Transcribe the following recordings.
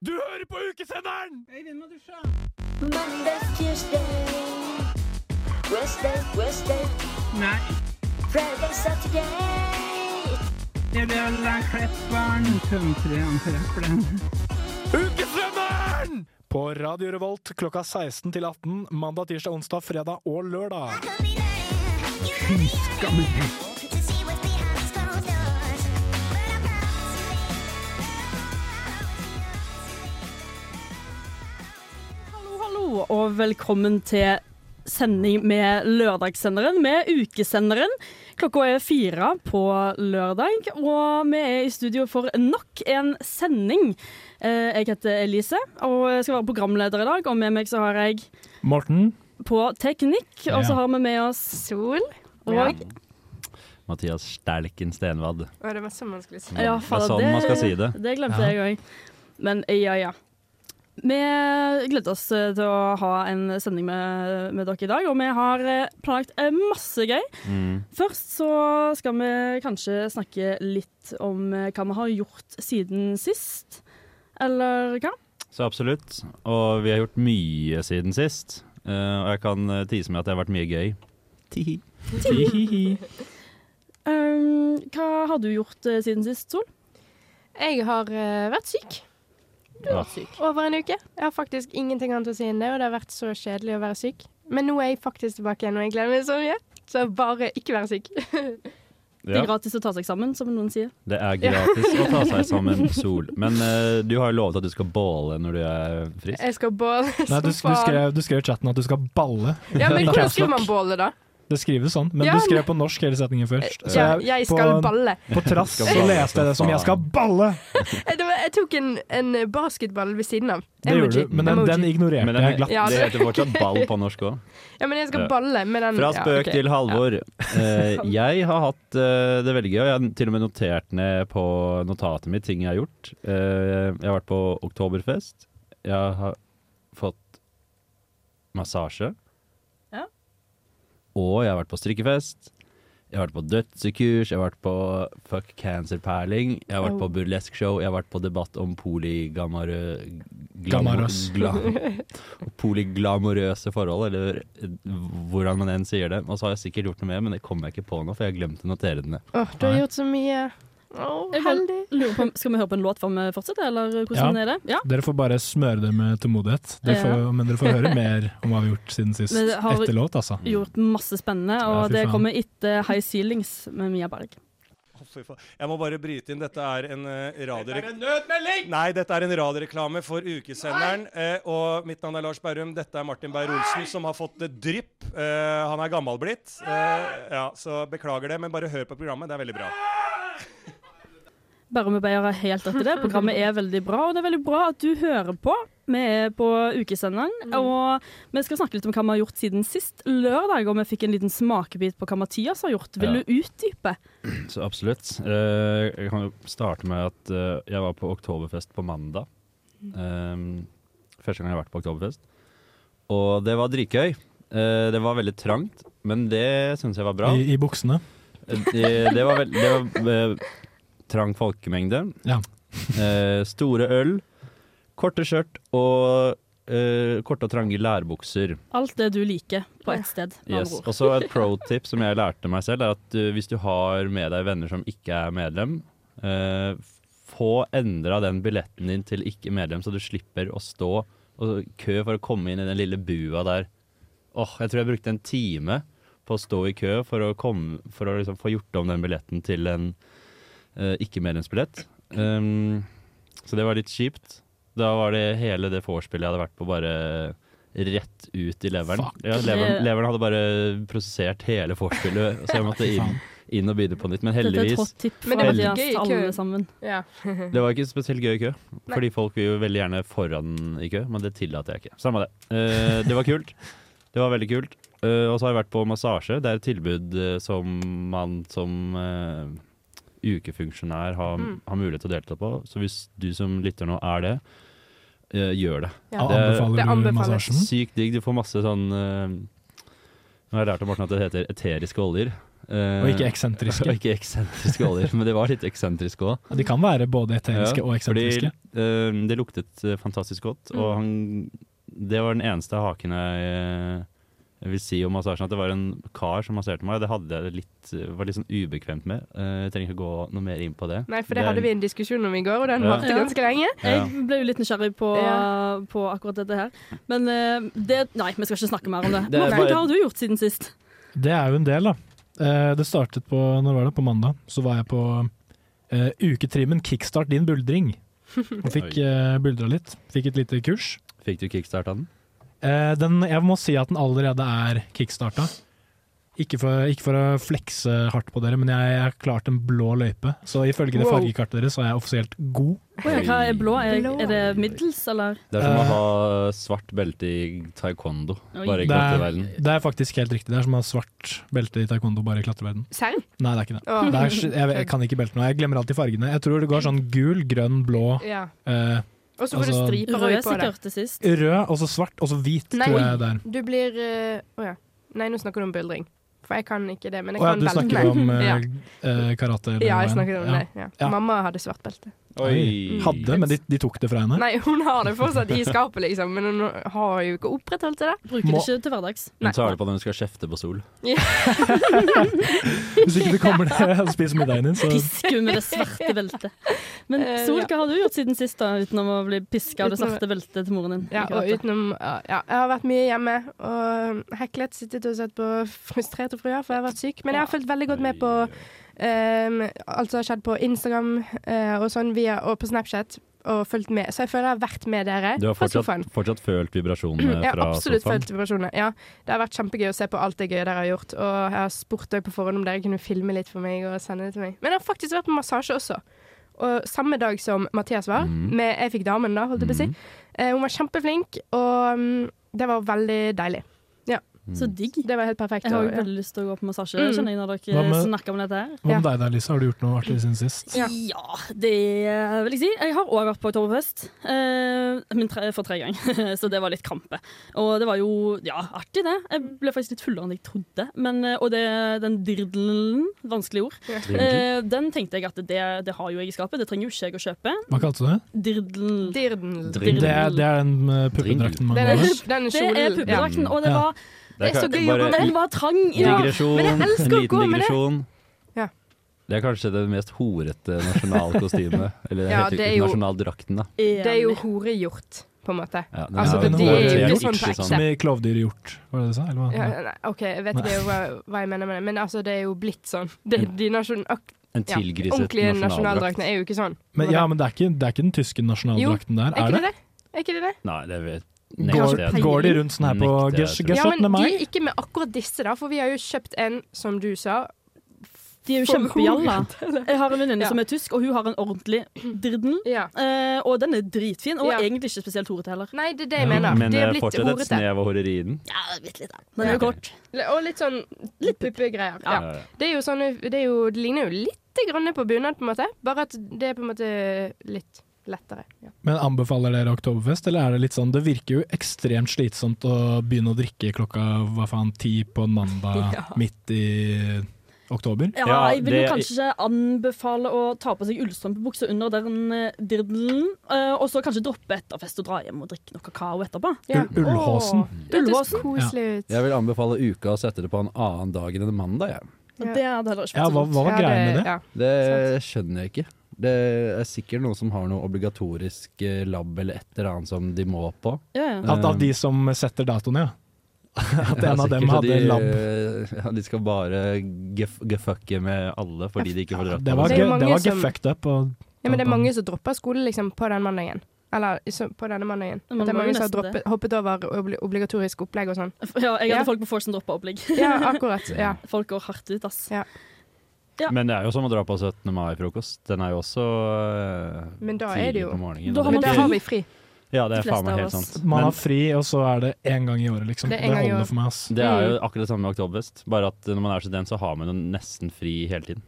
Du hører på ukesenderen! Monday, Tuesday, Wednesday, Wednesday, Nei, Friday, Saturday. det blir Klepperen. Country Antreppelen. Ukesenderen! På Radio Revolt klokka 16 til 18 mandag, tirsdag, onsdag, fredag og lørdag. Hallo, hallo, og velkommen til sending med lørdagssenderen, med ukesenderen. Klokka er fire på lørdag, og vi er i studio for nok en sending. Eh, Jeg heter Elise, og jeg skal være programleder i dag, og med meg så har jeg Morten. på teknikk, og så har vi med oss Sol. Og Mathias Stelken Stenvad. Det var så vanskelig å si. Ja, det sånn man skal si det. Det glemte Ja. jeg òg. Men ja, ja. Vi gleder oss eh, til å ha en sending med, med dere i dag, og vi har eh, planlagt eh, masse gøy. Mm. Først så skal vi kanskje snakke litt om hva vi har gjort siden sist. Eller hva? Så absolutt. Og vi har gjort mye siden sist. Eh, og jeg kan tise med at det har vært mye gøy. Tihi. Tihi. Um, hva har du gjort siden sist, Sol? Jeg har vært syk Du har vært syk. over en uke. Jeg har faktisk ingenting annet å si enn det, og det har vært så kjedelig å være syk. Men nå er jeg faktisk tilbake igjen, og jeg gleder meg så mye. Så bare ikke være syk. Det er gratis å ta seg sammen, som noen sier. det er gratis å ta seg sammen sol. Men uh, du har jo lovet at du skal balle når du er frisk. Jeg skal balle Nei, du, du, skrev, du skrev i chatten at du skal balle. Ja, men hvordan skriver man balle, da? Det skrives sånn, men Ja, du skrev på norsk hele setningen først. Så Ja, jeg, jeg skal på, balle. på trass Skal så leste jeg det som 'jeg skal balle'. Eh, jeg tok en, en basketball ved siden av. Det gjorde du, men den, den ignorerte Men den, jeg glatt. Ja, det heter fortsatt ball på norsk òg. Ja, men jeg skal balle med den. Fra ja, spøk ok. til Halvor. Uh, jeg har hatt uh, det veldig gøy. Jeg har til og med notert ned på notatet mitt ting jeg har gjort. Uh, jeg har vært på oktoberfest. Jeg har fått massasje. Og jeg har vært på strikkefest. Jeg har vært på dødsekurs, jeg har vært på fuck cancer-perling, jeg har vært på burlesk-show, jeg har vært på debatt om polyglamorøse forhold, eller hvordan man enn sier det. Og så har jeg sikkert gjort noe mer, men det kommer jeg ikke på nå, for jeg har glemt å notere det ned. Åh, du har gjort så mye. Bare heldig. på, Skal vi høre på en låt før vi fortsetter, eller hvordan Ja. er det? Ja. Dere får bare smøre det med tålmodighet. Dere får, Men dere får høre mer om hva vi har gjort siden sist. Etter låt, altså. Gjort masse spennende, og det kommer etter High Ceilings med Mia Berg. Jeg må bare bryte inn. Dette er en uh, radio... Dette er en nødmelding! Nei, dette er en radioreklame for ukesenderen. eh, og mitt navn er Lars Berrum. Dette er Martin Beyer-Olsen, som har fått uh, drypp. Eh, han er gammel blitt. ja, så beklager det, men bare hør på programmet. Det er veldig bra. Bare med Beyer gjør helt rett i det. Programmet er veldig bra, og det er veldig bra at du hører på. Vi er på ukesenderen, og vi skal snakke litt om hva vi har gjort siden sist lørdag. Og vi fikk en liten smakebit på hva Mathias har gjort. Vil Ja. du utdype? Så absolutt. Eh, jeg kan jo starte med at eh, jeg var på oktoberfest på mandag. Um, første gang jeg har vært på oktoberfest. Og det var dritgøy. Eh, det var veldig trangt, men det syns jeg var bra. I, I buksene. Eh, Det, det var, vel- det var eh, trang folkemengde. Ja. Eh, store øl, korte skjørt og eh, korte og trange lærbukser. Alt det du liker på ett sted. Yes. Og så et pro tip som jeg lærte meg selv, er at uh, hvis du har med deg venner som ikke er medlem, eh, få endra den billetten din til ikke medlem, så du slipper å stå og kø for å komme inn i den lille bua der. Åh, jeg tror jeg brukte en time på å stå i kø for å, komme, for å liksom få gjort om den billetten til en uh, ikke-medlemsbillett. Um, så det var litt kjipt. Da var det hele det vorspielet jeg hadde vært på, bare rett ut i leveren. Fuck. Ja, leveren, leveren hadde bare prosessert hele vorspielet, så jeg måtte inn, inn og begynne på nytt. Men heldigvis Men det var Mathias gøy i kø. alle. Ja. Det var ikke spesielt gøy i kø, fordi folk vil jo veldig gjerne foran i kø, men det tillater jeg ikke. Samme det. Uh, det var kult. Det var veldig kult. Uh, og så har jeg vært på massasje. Det er et tilbud eh, som man som eh, ukefunksjonær har, Mm. har mulighet til å delta på. Så hvis du som lytter nå er det, uh, gjør det. Ja. Det- Anbefaler det du anbefales. massasjen? Sykt digg. Du får masse sånn uh, Nå har jeg lært av Morten at det heter eteriske oljer. Uh, Og ikke eksentriske. og ikke eksentriske oljer, men det var litt eksentriske òg. De kan være både eteriske Ja, og eksentriske. Fordi Eh, det luktet eh, fantastisk godt, Mm. og han, det var den eneste haken jeg, eh, jeg vil si om massasjen. At det var en kar som masserte meg, det hadde jeg litt, var litt sånn ubekvemt med. Eh, jeg trenger ikke gå noe mer inn på det. Nei, for det hadde vi en diskusjon om i går, og den Ja. varte ganske lenge. Ja. Jeg ble jo litt nysgjerrig på, Ja. på akkurat dette her. Men eh, det Nei, vi skal ikke snakke mer om det. Det Morten, bare- hva har du gjort siden sist? Det er jo en del, da. Eh, Det startet på Når var det? På mandag. Så var jeg på uh, uketrimmen Kickstart din buldring. Og fikk uh, buldra litt. Fikk et lite kurs. Fikk du kickstarta den? Eh, den, jeg må si at den allerede er kickstarta. Ikke for, ikke for å flekse hardt på dere, men jeg har klart en blå løype. Så ifølge det fargekartet deres så er jeg offisielt god. Ja, hva er blå? Er, er det middels, eller? Det er som å Eh. ha svart belte i taekwondo, bare i er, klatreverden. det er faktisk helt riktig. Det er som å ha svart belte i taekwondo, bare i klatreverden. Serr? Nei, det er ikke det. Det er, jeg, jeg kan ikke belte nå. Jeg glemmer alltid fargene. Jeg tror det går sånn gul, grønn, blå, Ja. eh, Og så får du Altså- striper Rød på sikkert til sist. rød, og så svart, og så hvit, Nei. tror jeg det er. Du blir eh, Å ja. Nei, nå snakker du om buldring. For jeg kan ikke det, men jeg Å ja, kan du snakker om uh, karate? eller ja, jeg enn. snakker om Ja. det. Ja. Ja. Mamma hadde svart belte. Oi. Hadde, men de, de tok det fra henne. Nei, hun har det fortsatt i skapet, liksom, men hun har jo ikke opprettholdt det. Bruker Må- det ikke til hverdags. Hun tar det på når hun skal kjefte på sol. Hvis ikke du kommer ned og spiser middagen din, så Piske med det svarte beltet. Men Eh, Sol, hva har du gjort siden sist, da, utenom å bli piska av det svarte beltet til moren din? Ja, og utenom ja, Jeg har vært mye hjemme og heklet, sittet og sett på Frustrerte fruer, for jeg har vært syk. Men jeg har fulgt veldig godt med på um, alt som har skjedd på Instagram uh, og sånn via, og på Snapchat. Og fulgt med. Så jeg føler jeg har vært med dere Du har fortsatt, fortsatt følt vibrasjonene Jeg har fra absolutt sofaen? følt vibrasjonene, Ja, det har vært kjempegøy å se på alt det gøye dere har gjort. Og jeg har spurt dere på forhånd om dere kunne filme litt for meg og sende det til meg. Men jeg har faktisk vært på massasje også. Og samme dag som Mathias var, Mm. med Jeg fikk damen, da, holdt jeg på å si. Eh, hun var kjempeflink, og um, det var veldig deilig. Så digg. Det var helt perfekt. Jeg har ja. veldig lyst til å gå på massasje, Mm. kjenner jeg når dere med- snakker om dette her. Hva med deg da, Lisa? Har du gjort noe artig siden sist? Ja. Ja, det vil jeg si. Jeg har òg vært på Oktoberfest. Eh, min tre, for tre ganger, så det var litt krampe. Og det var jo ja, artig, det. Jeg ble faktisk litt fullere enn jeg trodde. Men, eh, og det, den dirdelen, vanskelig ord, eh, den tenkte jeg at det, det har jo jeg i skapet. Det trenger jo ikke jeg å kjøpe. Hva kalte du det? Dirdel. Dirdel. Dirdel. Det er, det er den puppedrakten man den Det er puppedrakten, og det var Det er så gøy å gå med Den var trang. Ja. Digresjon, Men jeg en elsker å gå med det. Ja. Det er kanskje det mest horete nasjonalkostymet. Eller Ja, heter det er jo- nasjonaldrakten, da. Det er jo horegjort, på en måte. Ja, den Altså, ja, det det, er jo ikke sånn på ekte. Som i klovdyrhjort, var det det du sa? Eller hva? Ja, nei, OK, jeg vet ikke hva, hva jeg mener med det, men altså, det er jo blitt sånn. Det, de nasjon, En tilgriset ordentlige nasjonaldrakt. er jo ikke sånn. Men, ja, men det er, ikke, det er ikke den tyske nasjonaldrakten der, Er er det det? Er ikke det det? Nei, det vet Går, går de rundt sånn her på Nekter jeg, ges- tror jeg. Ja, Geschottene men de, ikke med akkurat disse, da, for vi har jo kjøpt en, som du sa. De er jo kjempejalla. Jeg har en venninne Ja. som er tysk, og hun har en ordentlig driddel. Ja. Eh, og den er dritfin, og Ja. egentlig ikke spesielt horete heller. Nei, det er det jeg Ja, mener. Men det er blitt fortsatt et snev av horeri i den. Ja, bitte litt. Den er Ja. jo kort. Og litt sånn litt puppegreier. Ja. Det er jo sånn Det, er jo, det ligner jo litt grann på bunad, på en måte. Bare at det er på en måte litt lettere. Ja. Men anbefaler dere Oktoberfest, eller er det litt sånn Det virker jo ekstremt slitsomt å begynne å drikke klokka hva faen, ti på nanda mandag Ja. midt i oktober. Ja, Ja, jeg vil jo det- kanskje ikke anbefale å ta på seg ullstrømpebukse under den eh, dirdelen, eh, og så kanskje droppe etterfest og dra hjem og drikke noe kakao etterpå. Ja. Ullhåsen. Det hørtes koselig ut. Jeg vil anbefale uka å sette det på en annen dag enn en mandag. Jeg. Ja. Det hadde heller ikke Ja, vært hva, så dumt. hva var Ja, greia med det? Ja. Det skjønner jeg ikke. Det er sikkert noen som har noe obligatorisk eh, lab eller et eller annet som de må på. Ja, ja. At av de som setter datoen, ja. At en av dem hadde de, lab. eh, Ja, de skal bare gefucke med alle fordi de ikke får dratt Det var, Det er det var som- gefucked up. Og, ja, men det er mange som dropper skole liksom, på den mandagen. Eller på denne mandagen. Men det er mange som har droppet, hoppet over obli obligatorisk opplegg og sånn. ja, jeg hadde Ja. folk på Force som droppa opplegg. Ja, akkurat. Ja. Folk går hardt ut, ass. Ja. Ja. Men det er jo som å dra på 17. mai-frokost. Den er jo også uh, Men da er det jo på morgenen. Da har man da har vi fri. Ja, det de er faen meg helt sant. man har fri, og så er det én gang i året, liksom. Det Det, er holder for meg, ass. det er jo Mm. akkurat det samme med Oktoberfest, bare at når man er student, så har man jo nesten fri hele tiden.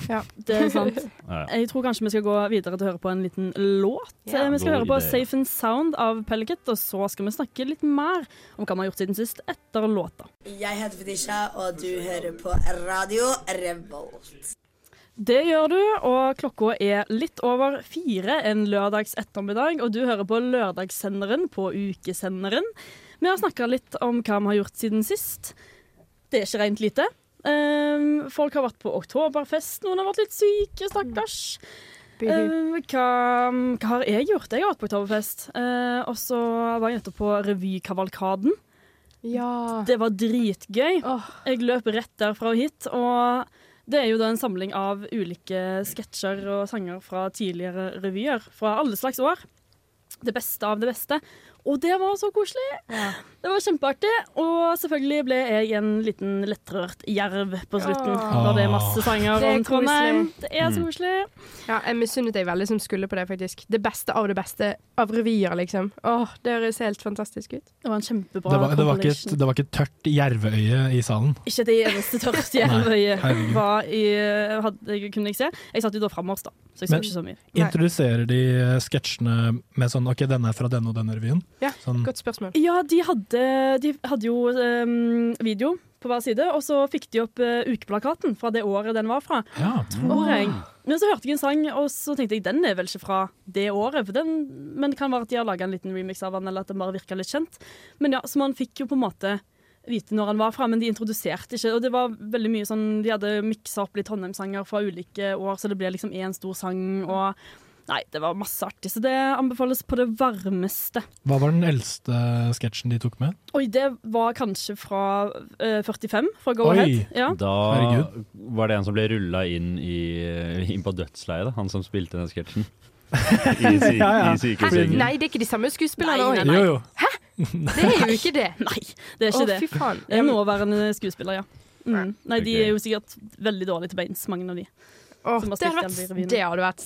Det er sant. Ja, ja. Jeg tror kanskje vi skal gå videre til å høre på en liten låt. Ja. Eh, vi skal God høre på idé. Safe and Sound av Pellicut, og så skal vi snakke litt mer om hva vi har gjort siden sist etter låta. Jeg heter Fetisha, og du hører på Radio Revolt. Det gjør du, og klokka er litt over fire en lørdags ettermiddag, og du hører på lørdagssenderen på ukesenderen. Vi har snakka litt om hva vi har gjort siden sist. Det er ikke rent lite. Ehm, folk har vært på oktoberfest, noen har vært litt syke, stakkars. Ehm, hva, hva har jeg gjort? Jeg har vært på oktoberfest. Uh, og så var jeg nettopp på revykavalkaden. Ja. Det var dritgøy. Oh. Jeg løp rett derfra og hit, og det er jo da en samling av ulike sketsjer og sanger fra tidligere revyer fra alle slags år. Det beste av det beste. Og det var så koselig! Ja. Det var kjempeartig. Og selvfølgelig ble jeg en liten lettrørt jerv på slutten. Åh. Da det er masse sanger er om Trondheim. Det er så koselig. ja, jeg misunnet deg veldig som skulle på det, faktisk. Det beste av det beste av revyer, liksom. Åh, det høres helt fantastisk ut. Det var en kjempebra Det var, det, var ikke, det var ikke et tørt jerveøye i salen. Ikke det eneste tørt jervøyet var i hadde, kunne jeg se. Jeg satt jo da framover, da, så jeg så ikke så mye. Introduserer de sketsjene med sånn OK, denne er fra denne og denne revyen? Ja, Sånn, Godt spørsmål. Ja, de hadde, de hadde jo um, video på hver side, og så fikk de opp uh, ukeplakaten fra det året den var fra, ja. tror jeg. Men så hørte jeg en sang, og så tenkte jeg den er vel ikke fra det året, for den, men det kan være at de har laga en liten remix av den, eller at den bare virka litt kjent. Men ja, så man fikk jo på en måte vite når han var fra, men de introduserte ikke. Og det var veldig mye sånn, de hadde miksa opp litt Trondheim-sanger fra ulike år, så det ble liksom én stor sang, og Nei, det var masse artig, så det anbefales på det varmeste. Hva var den eldste sketsjen de tok med? Oi, det var kanskje fra uh, 45, fra Go Oi. Ahead. Ja. Da Herregud. var det en som ble rulla inn, inn på dødsleiet, han som spilte den sketsjen. I, sy Ja, ja. i sykesengen. Nei, det er ikke de samme skuespillerne Nei, nei, nei, Jo, jo. Det er jo ikke det. Nei, det er ikke ikke det. fy faen. Det er nåværende skuespiller, ja. Mm. Nei, de er jo sikkert veldig dårlige til beins, mange av de. Oh, som har det, hadde vært, det hadde vært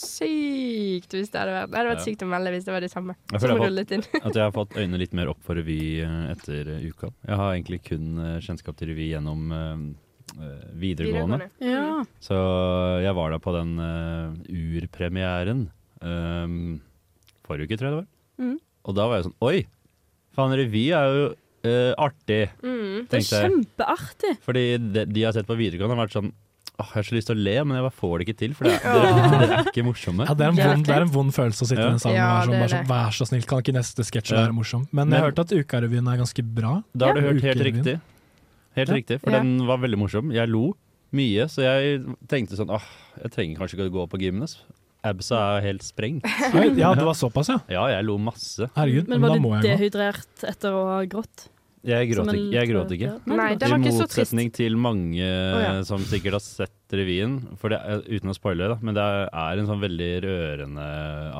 sykt hvis det hadde vært Det hadde vært Ja. sykt å melde hvis det var det samme. Jeg føler jeg har rullet. At jeg har fått øynene litt mer opp for revy eh, etter eh, uka. Jeg har egentlig kun eh, kjennskap til revy gjennom eh, videregående. Ja. Så jeg var da på den uh, urpremieren um, forrige uke, tror jeg det var. Mm. Og da var jeg sånn Oi! Faen, revy er jo uh, artig, Mm. Det er kjempeartig. Fordi de, de har sett på videregående, har vært sånn Åh, jeg har så lyst til å le, men jeg bare får det ikke til, for det, er, det, det er ikke morsomme. Ja, det, er en vond, det er en vond følelse å sitte i Ja. den salen Ja, og være sånn, er bare sånn. Vær så snill, kan ikke neste sketsj Ja. være morsom? Men jeg Men- har hørt at Ukarevyen er ganske bra. Da har du hørt helt riktig. Helt Ja. riktig, for Ja. den var veldig morsom. Jeg lo mye, så jeg tenkte sånn Åh, jeg trenger kanskje ikke å gå på gymnes. Absa er helt sprengt. Ja, det var såpass, ja. Ja, jeg lo masse. Herregud, Men men, var da du må jeg gå. dehydrert etter å ha grått? Jeg gråt en ikke. Jeg gråt ikke. Ja. Nei, det I var ikke så trist. motsetning til mange ja. som sikkert har sett revyen, for det er, uten å spoile, da, men det er en sånn veldig rørende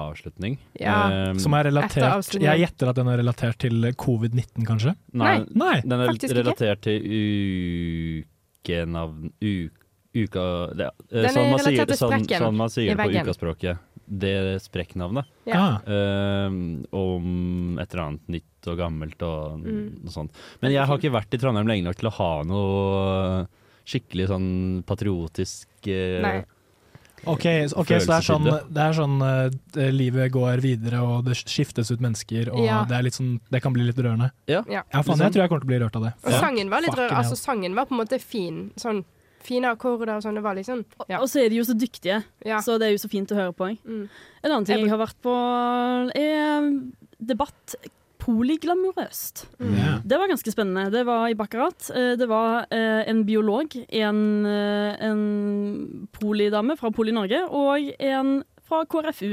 avslutning. Ja. Um, Som er relatert. Jeg gjetter at den er relatert til covid-19, kanskje? nei, Nei! den er faktisk ikke. relatert til ukenavn u, Uka det, eh, Den er sånn man sier, relatert til sånn, sprekken sånn man sier det på ukaspråket. Det sprekknavnet. Ja. Ehm, om et eller annet nytt og gammelt og Mm. noe sånt. Men jeg har ikke vært i Trondheim lenge nok til å ha noe skikkelig sånn patriotisk eh, Nei. ok, okay så det er sånn, det er sånn uh, livet går videre, og det skiftes ut mennesker, og Ja. det, er litt sånn, det kan bli litt rørende. Ja. Ja. Faen, jeg tror jeg kommer til å bli rørt av det. Og Ja. sangen var litt rør. Altså, sangen var på en måte fin. Sånn fine akkorder og sånn. Det var liksom Ja. Og så er de jo så dyktige, ja. så det er jo så fint å høre på. Mm. En annen ting Jeg jeg har vært på, er debatt polyglamorøst. Mm. Yeah. Det var ganske spennende. Det var i Baccarat. Eh, Det var eh, en biolog, en, eh, en polydame fra Poli Norge og en fra KrFU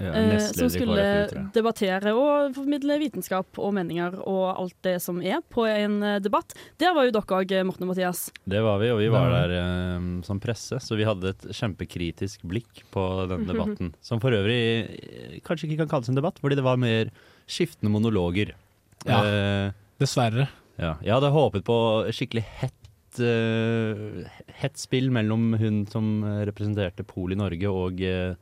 Ja, som skulle KrFU, debattere og formidle vitenskap og meninger og alt det som er på en debatt. Der var jo dere òg, Morten og Mathias. Det var vi, og vi var der eh, som presse, så vi hadde et kjempekritisk blikk på den debatten. Som for øvrig kanskje ikke kan kalles en debatt, fordi det var mer skiftende monologer. Ja. Eh, Dessverre. ja. Jeg hadde håpet på skikkelig hett, eh, hett spill mellom hun som representerte Pol i Norge og eh,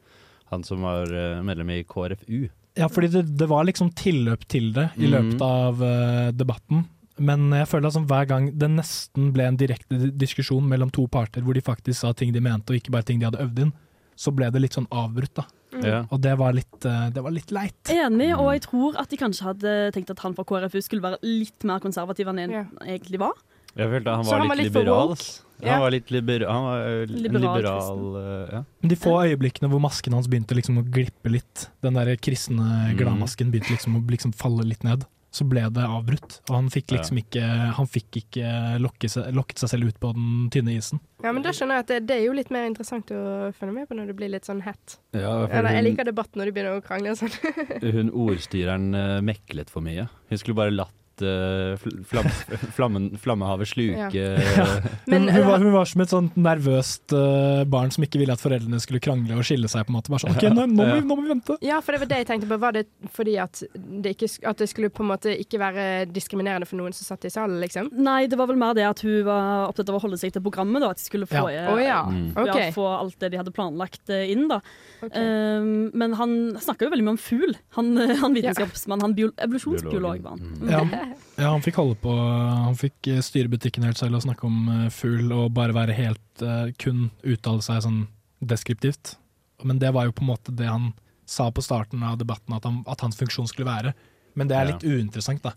han som var eh, medlem i KrFU. Ja, fordi det, det var liksom tilløp til det i Mhm. løpet av eh, debatten. Men jeg føler at sånn hver gang det nesten ble en direkte diskusjon mellom to parter, hvor de faktisk sa ting de mente, og ikke bare ting de hadde øvd inn, så ble det litt sånn avbrutt. da. Ja. Og det var litt, eh, det var litt leit. Enig, og Mm. jeg tror at de kanskje hadde tenkt at han fra KrFU skulle være litt mer konservativ enn han yeah. egentlig var. Jeg følte han var, han var litt litt liberal. Ja. Han var litt libera han var Liberal liberal øh, ja. Men de få øyeblikkene hvor masken hans begynte liksom å glippe litt, den der kristne Mm. gladmasken begynte liksom å liksom falle litt ned, så ble det avbrutt. Og han fikk liksom ikke, han fikk ikke seg, lokket seg selv ut på den tynne isen. Ja, men da skjønner jeg at det, det er jo litt mer interessant å følge med på når det blir litt sånn hett. Ja, Eller, jeg liker debatt når de begynner å krangle og sånn. hun ordstyreren øh, meklet for mye. Hun skulle bare latt flam, flammen, flammehavet sluke ja. Men hun, hun, var, hun var som et sånt nervøst eh, barn som ikke ville at foreldrene skulle krangle og skille seg. på en måte. Bare sånn, ok, nå, nå, må vi, nå må vi vente. Ja, for det var det jeg tenkte på. Var det fordi at det, ikke, at det skulle på en måte ikke være diskriminerende for noen som satt i salen, liksom? Nei, det var vel mer det at hun var opptatt av å holde seg til programmet. da, At de skulle få, Ja. Oh, ja. Mm. Okay. ja, få alt det de hadde planlagt eh, inn. da. Okay. Um, men han snakka jo veldig mye om fugl. Han, han vitenskapsmann, han bio evolusjonsbiolog var han. Mm. Ja, ja, han fikk holde på Han fikk eh, styre butikken helt selv og snakke om eh, fugl og bare være helt eh, kun uttale seg sånn deskriptivt. Men det var jo på en måte det han sa på starten av debatten at, han, at hans funksjon skulle være. Men det er Ja. litt uinteressant, da.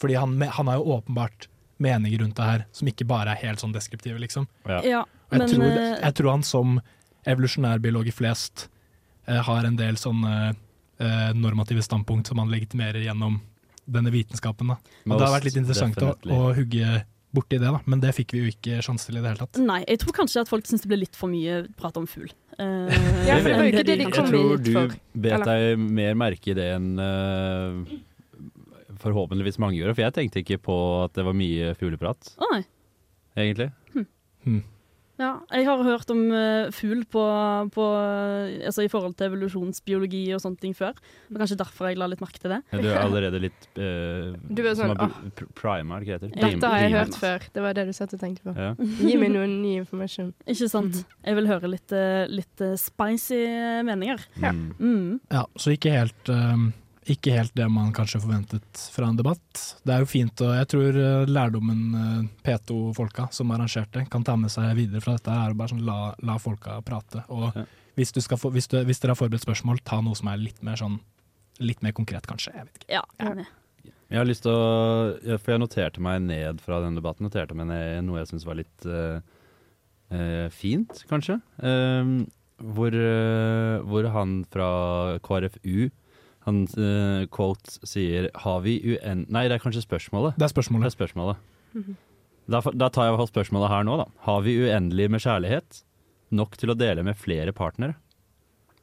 Fordi han, han har jo åpenbart meninger rundt det her som ikke bare er helt sånn deskriptive, liksom. ja. Ja, Og jeg, men tror, jeg tror han som evolusjonærbiologer i flest eh, har en del sånne eh, normative standpunkt som han legitimerer gjennom denne vitenskapen. Da. Og det har vært litt interessant å, å hugge borti det, da. men det fikk vi jo ikke sjanse til i det hele tatt. Nei, jeg tror kanskje at folk syns det ble litt for mye prat om fugl. Uh, Ja, for det var jo ikke det de Jeg tror du bet deg mer merke i det enn uh, forhåpentligvis mange gjorde. For jeg tenkte ikke på at det var mye fugleprat, Å nei. egentlig. Ja, jeg har hørt om uh, fugl på, på eh, altså i forhold til evolusjonsbiologi og sånne ting før. Det var kanskje derfor jeg la litt merke til det. Du er allerede litt uh, Du er sånn, som er pr- pr- er det det heter? Prim- Dette har jeg hørt før. Det var det du satt og tenkte på. Ja. Gi meg noen ny informasjon. Ikke sant? Jeg vil høre litt, litt spicy meninger. Ja. Mm. Mm. Ja, så ikke helt, eh, ikke helt det man kanskje forventet fra en debatt. Det er jo fint, og jeg tror eh, lærdommen eh, P2-folka som arrangerte, kan ta med seg videre fra dette, er å bare sånn la, la folka prate. Og Ja. hvis, du skal få, hvis, du, hvis dere har forberedt spørsmål, ta noe som er litt mer sånn Litt mer konkret, kanskje. Jeg vet ikke. Ja, enig. Jeg har lyst til å For jeg noterte meg ned fra den debatten Noterte meg ned noe jeg syns var litt uh, eh, fint, kanskje. Um, hvor, uh, hvor han fra KrFU Han uh, quote sier Har vi uen... Nei, det er kanskje spørsmålet. Det er Det spørsmålet. Mm -hmm. Da, da tar jeg i hvert fall spørsmålet her nå, da. Har vi uendelig med kjærlighet? Nok til å dele med flere partnere?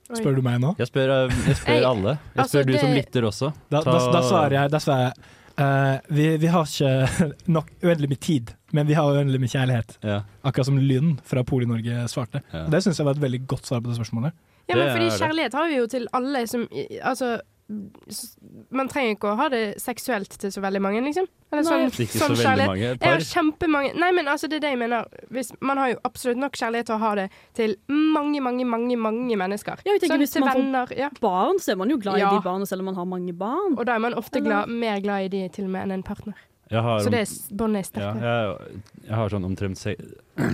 Oi. Spør du meg nå? Jeg spør, eh, jeg spør alle. Jeg altså, spør du som det- lytter også. Da, da, da svarer jeg, da svarer jeg Uh, vi, vi har ikke nok uendelig med tid, men vi har uendelig med kjærlighet. Ja. Akkurat som Lynn fra Poli-Norge svarte. Ja. Og Det syns jeg var et veldig godt svar på det spørsmålet. Ja, men fordi er kjærlighet har vi jo til alle som Altså, man trenger ikke å ha det seksuelt til så veldig mange, liksom. Eller Nei. sånn, Ikke så sånn veldig kjærlighet. mange. Et Jeg har par. kjempemange Nei, men altså, det er det jeg mener. Hvis, man har jo absolutt nok kjærlighet til å ha det til mange, mange, mange mange mennesker. Ja, tenker Sånn hvis til venner, får-. Ja. Barn, så er man jo glad Ja. i de barna selv om man har mange barn. Og da er man ofte glad, mer glad i de til og med enn en partner. Har, Så det er båndet er ja, jeg, jeg har sånn omtrent se,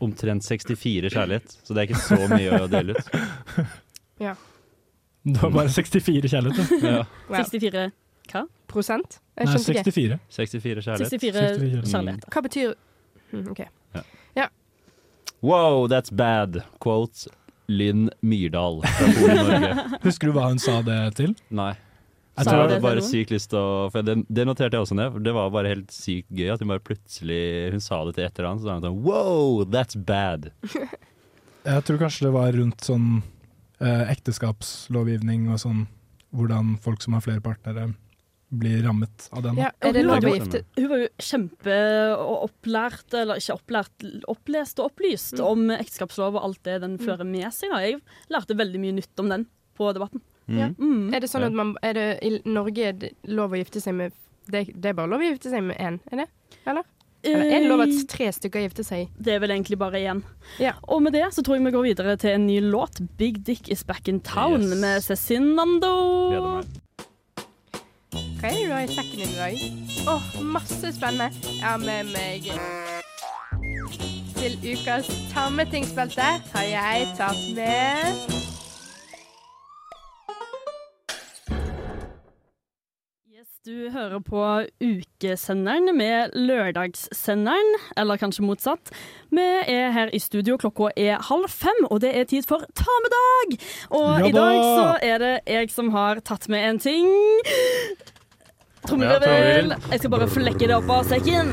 Omtrent 64 kjærlighet, så det er ikke så mye å dele ut. Du har bare 64 kjærlighet, du. Ja. Wow. 64 hva? Prosent? Jeg Nei, 64. 64 kjærlighet. 64 64 kjærligheter. Hva betyr hm, OK. Wow, that's bad. Quote Lynn Myrdal fra Polen, Norge. Husker du hva hun sa det til? Nei. Jeg tror jeg hadde bare sykt lyst til å For det, det noterte jeg også ned, for det var bare helt sykt gøy at hun bare plutselig Hun sa det til et eller annet, så sa hun sånn Wow, that's bad. Jeg tror kanskje det var rundt sånn ekteskapslovgivning og sånn, hvordan folk som har flere partnere blir rammet av den. Ja, er det hun lov var å jo- gifte Hun var jo kjempeopplært, eller ikke opplært, opplest og opplyst om ekteskapslov og alt det den fører med seg. Da. Jeg lærte veldig mye nytt om den på debatten. Mm. Ja. Mm. Er det sånn at man er det, I Norge er det lov å gifte seg med det, det er bare lov å gifte seg med én, er det? Eller? Eller er det lov at Eh, tre stykker gifter seg? Det er vel egentlig bare én. Ja. Og med det så tror jeg vi går videre til en ny låt. 'Big Dick Is Back In Town' Yes. med Cezinando. Hva er det du har i sekken din i dag? Åh, masse spennende. Jeg har med meg Til ukas tammetingsbelte har jeg tatt med du hører på ukesenderen med lørdagssenderen, eller kanskje motsatt. Vi er her i studio, klokka er halv fem, og det er tid for Ta med dag! Og Ja i dag så er det jeg som har tatt med en ting. Trommevirvel. Jeg skal bare flekke det opp av sekken.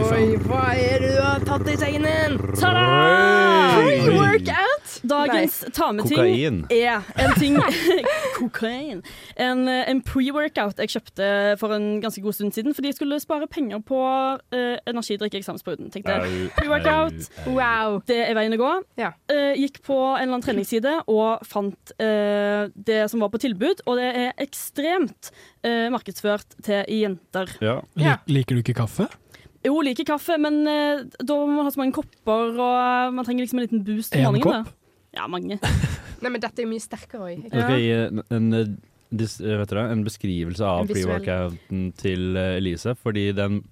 Oi, hva er det du har tatt i sengen din? Ta-da! Pre-workout? Dagens tameting Kokain. er en ting Kokain. En, eh, en pre-workout jeg kjøpte for en ganske god stund siden fordi jeg skulle spare penger på uh, energidrikk i eksamensperioden. Tenkte Pre-workout. Wow. det er veien å gå. Ja. Uh, gikk på en eller annen treningsside og fant uh, det som var på tilbud, og det er ekstremt eh, markedsført til jenter. Ja. Ja. Liker du ikke kaffe? Jo, liker kaffe, men uh, da må man ha så mange kopper, og man trenger liksom en liten boost om En morgenen. kopp? Ja, mange. Nei, men dette er jo mye sterkere òg. Ja. Okay, en, en, eh, en beskrivelse av En pre-workouten til eh, Elise. Fordi den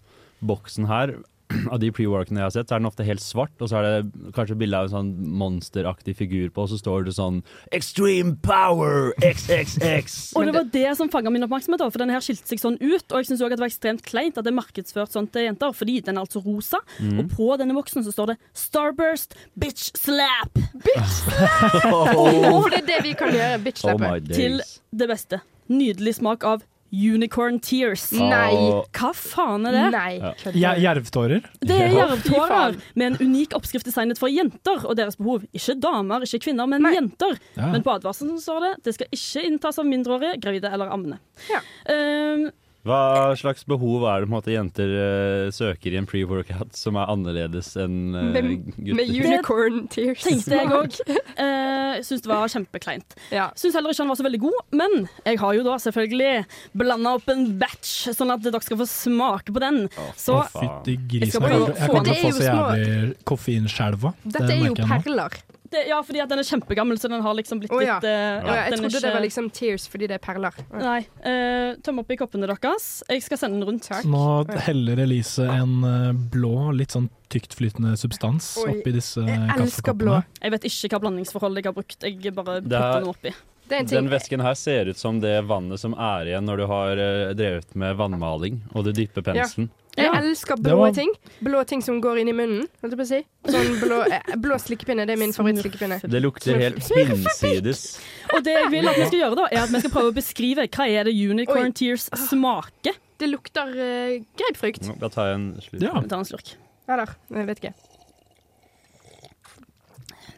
boksen her, av de pre-workene jeg har sett, så er den ofte helt svart. Og så er det kanskje bilde av en sånn monsteraktig figur på, og så står det sånn Extreme power! XXX! Og det var det som fanga min oppmerksomhet, for den her skilte seg sånn ut. Og jeg syns òg det var ekstremt kleint at det er markedsført sånn til jenter, fordi den er altså rosa. Mm. Og på denne voksen så står det 'Starburst bitch slap' Bitch slap! For det er det vi kan gjøre. Oh Bitch-slappe. Oh til det beste. Nydelig smak av unicorn tears. Nei. Hva faen er det? Nei. Ja. Jervtårer? Det er jervtårer med en unik oppskrift designet for jenter og deres behov. Ikke damer, ikke kvinner, men Nei. jenter. Ja. Men på advarselen står det det skal ikke inntas av mindreårige, gravide eller ammende. Ja. Um, Hva slags behov er det på en måte jenter uh, søker i en pre-workout som er annerledes enn uh, Med- gutter? Med unicorn tears. tenkte jeg òg. Uh, Syns det var kjempekleint. Ja. Syns heller ikke han var så veldig god, men jeg har jo da selvfølgelig blanda opp en batch, sånn at dere skal få smake på den. Så Å, faen. Fytti grisen. Jeg jeg få- kommer til å få så jævlig koffeinskjelva. Dette er jo perler. Det, Ja, fordi at den er kjempegammel, så den har liksom blitt oh, ja. litt uh, ja, jeg den trodde det var liksom tears fordi det er perler. Nei. Uh, tøm opp i koppene deres. Jeg skal sende den rundt. Takk. Nå heller Elise en eh, blå, litt sånn tyktflytende substans Oi, oppi disse Jeg elsker blå. kaffekoppene. Jeg vet ikke hva blandingsforhold jeg har brukt. Jeg bare er- putter den oppi. Den væsken her ser ut som det vannet som er igjen når du har drevet med vannmaling, og du dypper penselen. Jeg Ja. elsker blå var- ting. Blå ting som går inn i munnen. Holdt jeg på å si. Sånn blå, eh, blå slikkepinne. Det er min favorittslikkepinne. Det lukter helt hinsides. Og det jeg vil at vi skal gjøre, da, er at vi skal prøve å beskrive hva er det unicorn Oi. tears smaker. Det lukter uh, grapefrukt. Da tar jeg en slurk. Ja. Vi tar en slurk. Eller, jeg vet ikke.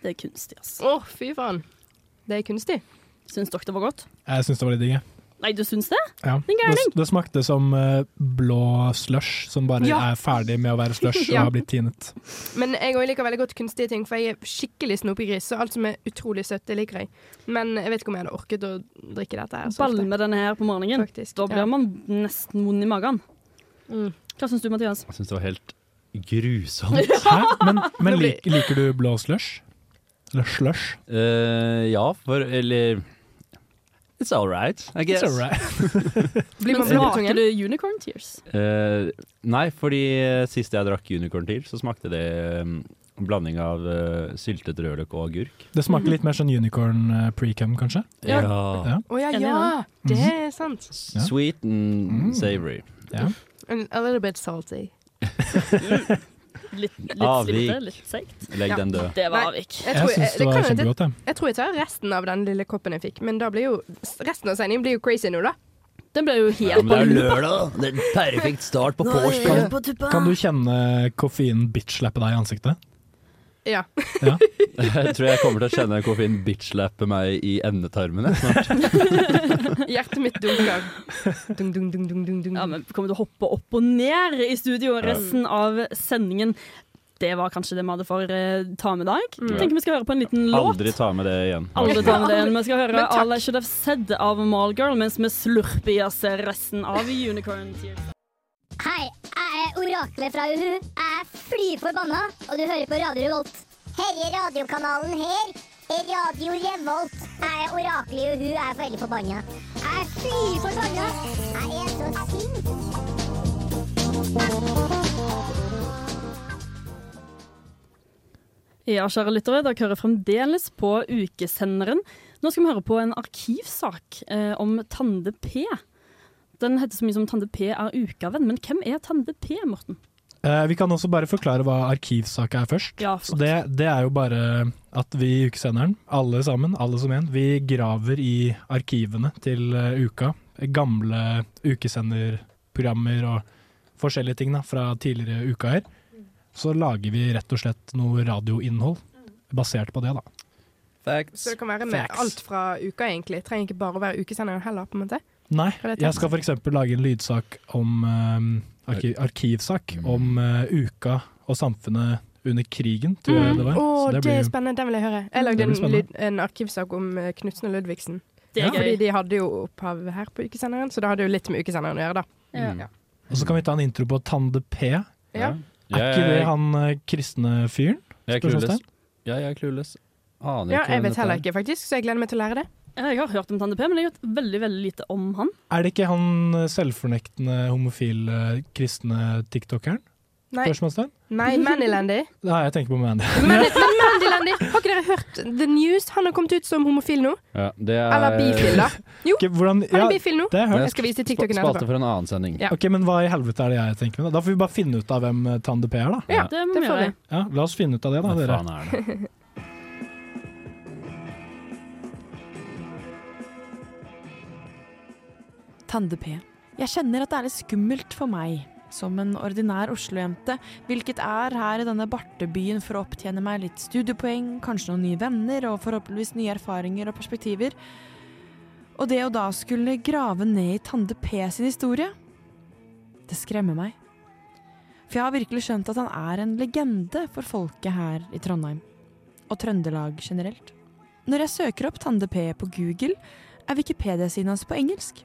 Det er kunstig, altså. Å, fy faen. Det er kunstig. Syns dere det var godt? Jeg syns det var litt digg. Nei, du syns det? Ja. Det, gærning. det smakte som eh, blå slush, som bare Ja. er ferdig med å være slush Ja. og har blitt tinet. Men jeg liker veldig godt kunstige ting, for jeg er skikkelig snopegris. Så alt som er utrolig søtt, det liker jeg. Men jeg vet ikke om jeg hadde orket å drikke dette her. Balme denne her på morgenen. Faktisk. Da blir Ja. man nesten vond i magen. Mm. Hva syns du, Mathias? Jeg syns det var helt grusomt. Hæ? Men, men lik, liker du blå slush? Eller slush? Uh, ja, for Eller It's all right, I guess. It's alright. Blir Men man smaker du unicorn tears? Uh, nei, fordi eh, sist jeg drakk unicorn tears, så smakte det um, en blanding av uh, syltet rødløk og agurk. Det smaker litt mer sånn unicorn uh, pre-cum, kanskje. Ja. Ja. Ja, Oh, ja, ja! Det er sant. Ja. Sweet and Mm. savory. And A, a little bit salty. Litt, litt Avvik. litt seigt. Legg den død. Det var avvik. Jeg, Jeg tror, syns jeg, det det var kjempegodt, jeg. jeg tror jeg tar resten av den lille koppen jeg fikk, men da blir jo resten av sendingen blir jo crazy nå, da. Den ble jo helt Ja, men det er lørdag! Det er en perfekt start på vorspiel. Kan du kjenne koffeinen bitch-slappe deg i ansiktet? Ja. Jeg tror jeg kommer til å kjenne koffein bitch-lappe meg i endetarmene snart. Hjertet mitt dunker. Dung, dung, dung, dung, dung, dung. Ja, men kommer til å hoppe opp og ned i studio resten av sendingen. Det var kanskje det vi hadde for eh, ta med dag. Mm. Tenker vi skal høre på en liten låt. Aldri ta med det igjen. Aldri ta med det igjen. Vi skal høre All I Should Have Said av Mallgirl mens vi slurper i oss resten av Unicorn Tears. Hei, oraklet fra Uhu. Jeg er fly forbanna, og du hører på Radio Revolt. Herre radiokanalen her er Radio Revolt. Jeg er oraklet i Uhu, jeg er veldig forbanna. Jeg er fly forbanna. Jeg er så sint. Ja, kjære lyttere, dere hører fremdeles på ukesenderen. Nå skal vi høre på en arkivsak eh, om Tande P. Den heter så mye som Tande P er ukavenn, men hvem er Tande P, Morten? Eh, vi kan også bare forklare hva arkivsak er først. Ja, Så det, det er jo bare at vi i Ukesenderen, alle sammen, alle som en, vi graver i arkivene til eh, uka. Gamle ukesenderprogrammer og forskjellige ting da, fra tidligere uka her. Så lager vi rett og slett noe radioinnhold basert på det, da. Facts. Så det kan være med Facts. alt fra uka, egentlig. Trenger ikke bare å være ukesenderen heller, på en måte. Nei, det jeg skal f.eks. lage en lydsak om eh, arki arkivsak om uh, uka og samfunnet under krigen, tror jeg det var. Å, Så det, blir er spennende. Den vil jeg høre. Jeg lagde en, lyd, en arkivsak om eh, Knutsen og Ludvigsen. Det er Ja. Fordi de hadde jo opphav her på ukesenderen, så det hadde jo litt med ukesenderen å gjøre, da. Ja. Ja. Og så kan vi ta en intro på Tande P. Er Ja. ikke det han eh, kristne fyren? Jeg er clueless. Ja, jeg er clueless. Aner Ja, ikke jeg vet heller er. ikke, faktisk, så jeg gleder meg til å lære det. Jeg har hørt om Tande P, men jeg har hørt veldig veldig lite om han. Er det ikke han eh, selvfornektende homofile kristne tiktokeren? Nei, Spørsmålstegn? nei Mandylandy. Nei, jeg tenker på Mandy. Men, men Mandylandy, har ikke dere hørt The News? Han har kommet ut som homofil nå. Ja, det er Eller bifil, da. Ok, hvordan, Han ja, er bifil nå. det har jeg hørt. Jeg skal vise Sp- TikToken Spalte etterpå. for en annen sending. Ja. Ok, Men hva i helvete er det jeg tenker med? Da Da får vi bare finne ut av hvem eh, Tande P er, da. Ja, Det må det vi får vi. gjøre. Ja, La oss finne ut av det, da, Hva dere. faen er det? Tande-P. Jeg kjenner at det er litt skummelt for meg, som en ordinær Oslo-jente, hvilket er her i denne bartebyen for å opptjene meg litt studiepoeng, kanskje noen nye venner og forhåpentligvis nye erfaringer og perspektiver. Og det å da skulle grave ned i Tande-P sin historie, det skremmer meg. For jeg har virkelig skjønt at han er en legende for folket her i Trondheim, og Trøndelag generelt. Når jeg søker opp Tande-P på Google, er Wikipedia-siden hans på engelsk.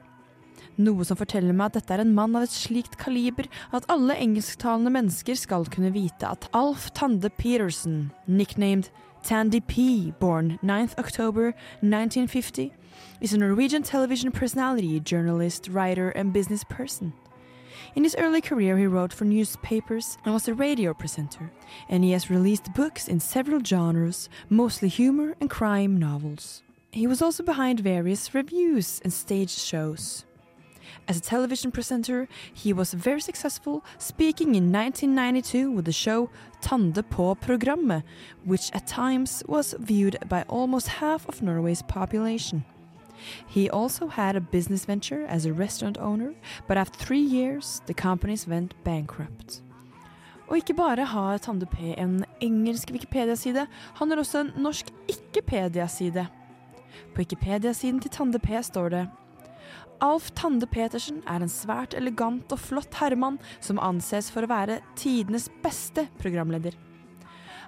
Noe som forteller meg at dette er en mann av et slikt kaliber at alle engelsktalende mennesker skal kunne vite at Alf Tande Peterson, nicknamed Tandy P, born 9th October 1950, is a Norwegian television personality, journalist, writer, and business person. In his early career, he wrote for newspapers and was a radio presenter, and he has released books in several genres, mostly humor and crime novels. He was also behind various reviews and stage shows. As a television presenter, he was very successful, speaking in 1992 with the show Tande på programmet, which at times was viewed by almost half of Norway's population. He also had a business venture as a restaurant owner, but after three years, the companies went bankrupt. Og ikke bare har Tande P en engelsk Wikipedia-side, han har også en norsk ikke-pedia-side. På Wikipedia-siden til Tande P står det Alf Tande Petersen er en svært elegant og flott herremann som anses for å være tidenes beste programleder.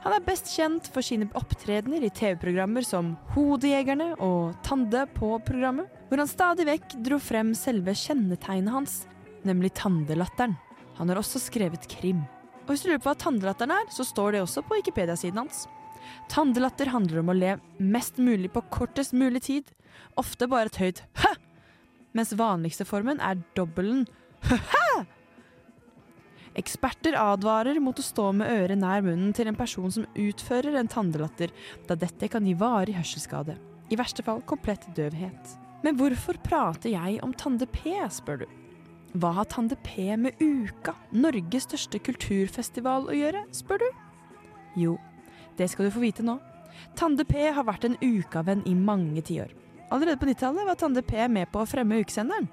Han er best kjent for sine opptredener i TV-programmer som Hodejegerne og Tande på programmet, hvor han stadig vekk dro frem selve kjennetegnet hans, nemlig tandelatteren. Han har også skrevet krim. Og hvis du lurer på hva tandelatteren er, så står det også på Wikipedia-siden hans. Tandelatter handler om å le mest mulig på kortest mulig tid, ofte bare et høyt hæ, mens vanligste formen er dobbelen. Eksperter advarer mot å stå med øret nær munnen til en person som utfører en tandelatter, da dette kan gi varig hørselsskade. I verste fall komplett døvhet. Men hvorfor prater jeg om Tande P, spør du. Hva har Tande P med Uka, Norges største kulturfestival, å gjøre, spør du? Jo, det skal du få vite nå. Tande P har vært en ukavenn i mange tiår. Allerede på 90-tallet var Tande P med på å fremme ukesenderen.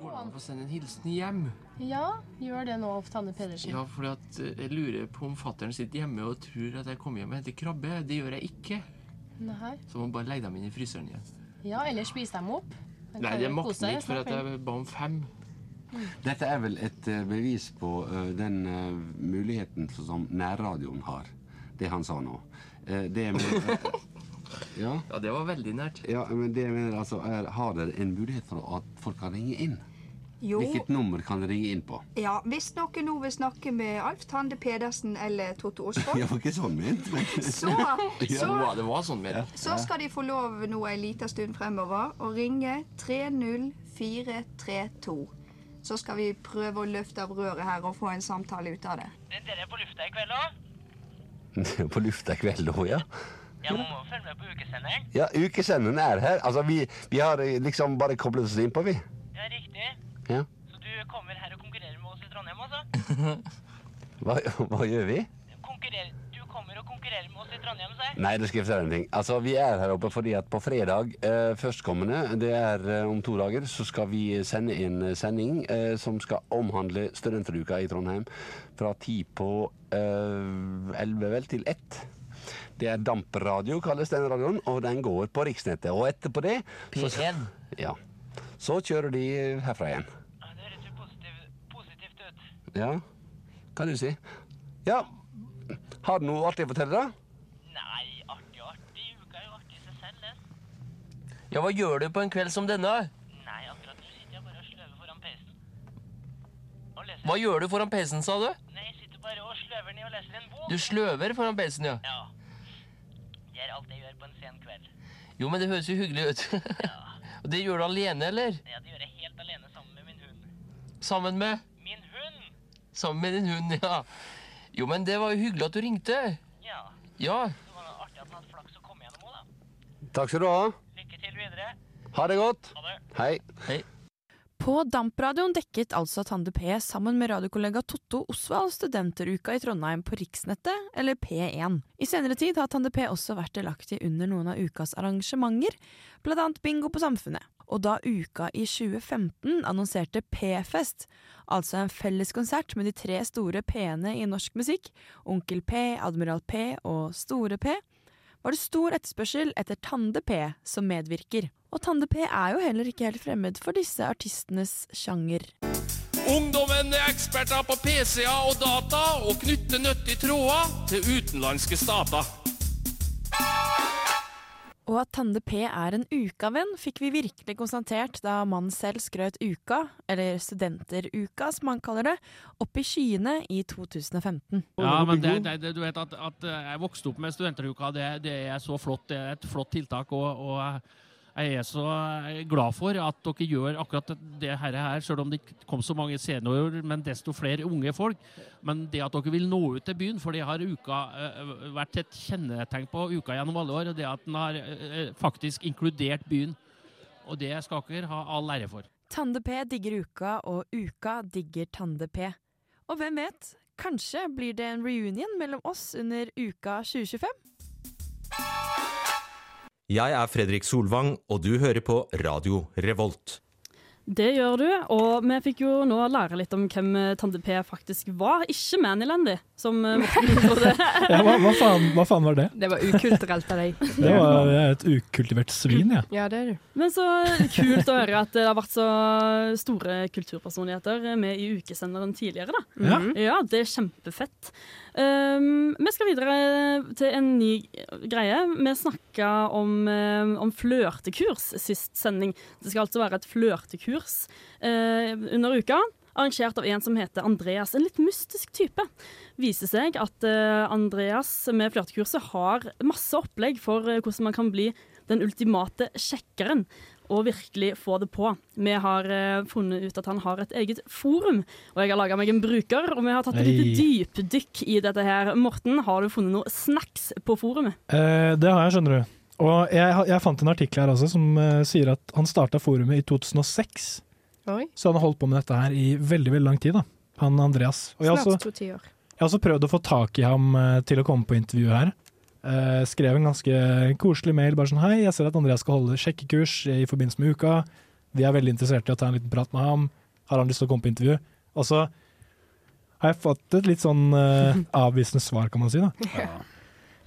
Går det an å sende en hilsen hjem? Ja, gjør det nå, Tanne Pedersen. Ja, for eh, jeg lurer på om fatteren sitter hjemme og tror at jeg kommer hjem og henter krabbe. Det gjør jeg ikke. Nei. Så må bare legge dem inn i fryseren igjen. Ja, eller spise dem opp. Den Nei, det makter jeg ikke, for at jeg ba om fem. Dette er vel et eh, bevis på eh, den muligheten som nærradioen har. Det han sa nå. Det eh, ja. Ja, det var veldig nært. ja, men det jeg mener altså er Har dere en mulighet for at folk kan ringe inn? Jo, Hvilket nummer kan dere ringe inn på? ja, hvis noen nå vil snakke med Alf Tande Pedersen eller Totto Osvold, Jeg var ikke sånn ment. så, Det så, var, sånn ment. så skal de få lov nå en liten stund fremover å ringe 30432. Så skal vi prøve å løfte av røret her og få en samtale ut av det. Dere er på lufta i kveld òg? på lufta i kveld òg, ja. Ja, man må følge med på ukesenderen. Ja, Ukesenderen er her. Altså, vi, vi har eh, liksom bare koblet oss innpå, vi. Ja, riktig. Ja. Så du kommer her og konkurrerer med oss i Trondheim, altså? Hva, hva gjør vi? Konkurrer, du kommer og konkurrerer med oss i Trondheim, si? Nei, det skal jeg fortelle en ting. Altså, Vi er her oppe fordi at på fredag eh, førstkommende, det er eh, om to dager, så skal vi sende en eh, sending eh, som skal omhandle studenteruka i Trondheim. Fra ti på eh, elleve, vel, til ett. Det er dampradio, kalles den radioen, og den går på riksnettet. Og etterpå det så- P1? Ja. Så kjører de herfra igjen. Ja, det høres jo positiv, positivt ut. Ja, hva du si? Ja, har du noe artig å fortelle, da? Nei, artig og artig. Uka er jo artig i seg selv, den. Ja, hva gjør du på en kveld som denne? Nei, akkurat nå sitter jeg bare og sløver foran leser. Hva gjør du foran PC-en, sa du? Nei, jeg sitter bare og sløver ned og leser en bok. Du sløver foran PC-en, ja. Ja. Det er alt jeg gjør på en sen kveld. Jo, men det høres jo hyggelig ut. Ja. Og det gjør du alene, eller? Ja, det gjør jeg helt alene sammen med min hund. Sammen med? Min hund? Sammen med din hund, ja. Jo, men det var jo hyggelig at du ringte. Ja. Ja. Det var artig at han hadde flaks å komme gjennom òg, da. Takk skal du ha. Lykke til videre. Ha det godt. Ha det. Hei. Hei. På Dampradioen dekket altså Tande P sammen med radiokollega Totto Osvald studenteruka i Trondheim på riksnettet, eller P1. I senere tid har Tande P også vært delaktig under noen av ukas arrangementer, blant annet Bingo på Samfunnet. Og da uka i 2015 annonserte P-fest, altså en felleskonsert med de tre store P-ene i norsk musikk, Onkel P, Admiral P og Store P, var det stor etterspørsel etter Tande P som medvirker. Og Tande P er jo heller ikke helt fremmed for disse artistenes sjanger. Ungdommen er eksperter på PC-er og data og knytter nyttige tråder til utenlandske stater. Og at Tande P er en ukavenn, fikk vi virkelig konstatert da mannen selv skrøt uka, eller studenteruka som han kaller det, opp i skyene i 2015. Ja, men det, det, du vet at, at jeg vokste opp med studenteruka, det, det er så flott. Det er et flott tiltak. og, og jeg er så glad for at dere gjør akkurat det her, selv om det ikke kom så mange seniorer, men desto flere unge folk. Men det at dere vil nå ut til byen, for det har uka eh, vært et kjennetegn på uka gjennom alle år, og det at den har eh, faktisk inkludert byen. Og det skal dere ha all ære for. Tande P digger uka, og uka digger Tande P. Og hvem vet, kanskje blir det en reunion mellom oss under uka 2025? Jeg er Fredrik Solvang, og du hører på Radio Revolt. Det gjør du, og vi fikk jo nå lære litt om hvem Tande P faktisk var. Ikke Manilandy, som eh, Morten gjorde. Ja, hva, hva, faen, hva faen var det? Det var ukulturelt av deg. Det var jeg er et ukultivert svin, ja. Ja, det er du. Men så kult å høre at det har vært så store kulturpersonligheter med i ukesenderen tidligere, da. Ja. ja det er kjempefett. Um, vi skal videre til en ny greie. Vi snakka om, um, om flørtekurs sist sending. Det skal altså være et flørtekurs uh, under uka. Arrangert av en som heter Andreas, en litt mystisk type. Viser seg at uh, Andreas med flørtekurset har masse opplegg for uh, hvordan man kan bli den ultimate sjekkeren og virkelig få det på. Vi har eh, funnet ut at han har et eget forum, og jeg har laga meg en bruker. Og vi har tatt et lite dypdykk i dette her. Morten, har du funnet noe snacks på forumet? Eh, det har jeg, skjønner du. Og jeg, jeg fant en artikkel her også som eh, sier at han starta forumet i 2006. Oi. Så han har holdt på med dette her i veldig veldig lang tid, da. Han Andreas. Og jeg har også, jeg har også prøvd å få tak i ham eh, til å komme på intervju her. Eh, skrev en ganske koselig mail bare sånn Hei, jeg ser at Andreas skal holde sjekkekurs i forbindelse med uka. Vi er veldig interessert i å ta en liten prat med ham. Har han lyst til å komme på intervju? Og så har jeg fått et litt sånn uh, avvisende svar, kan man si. da.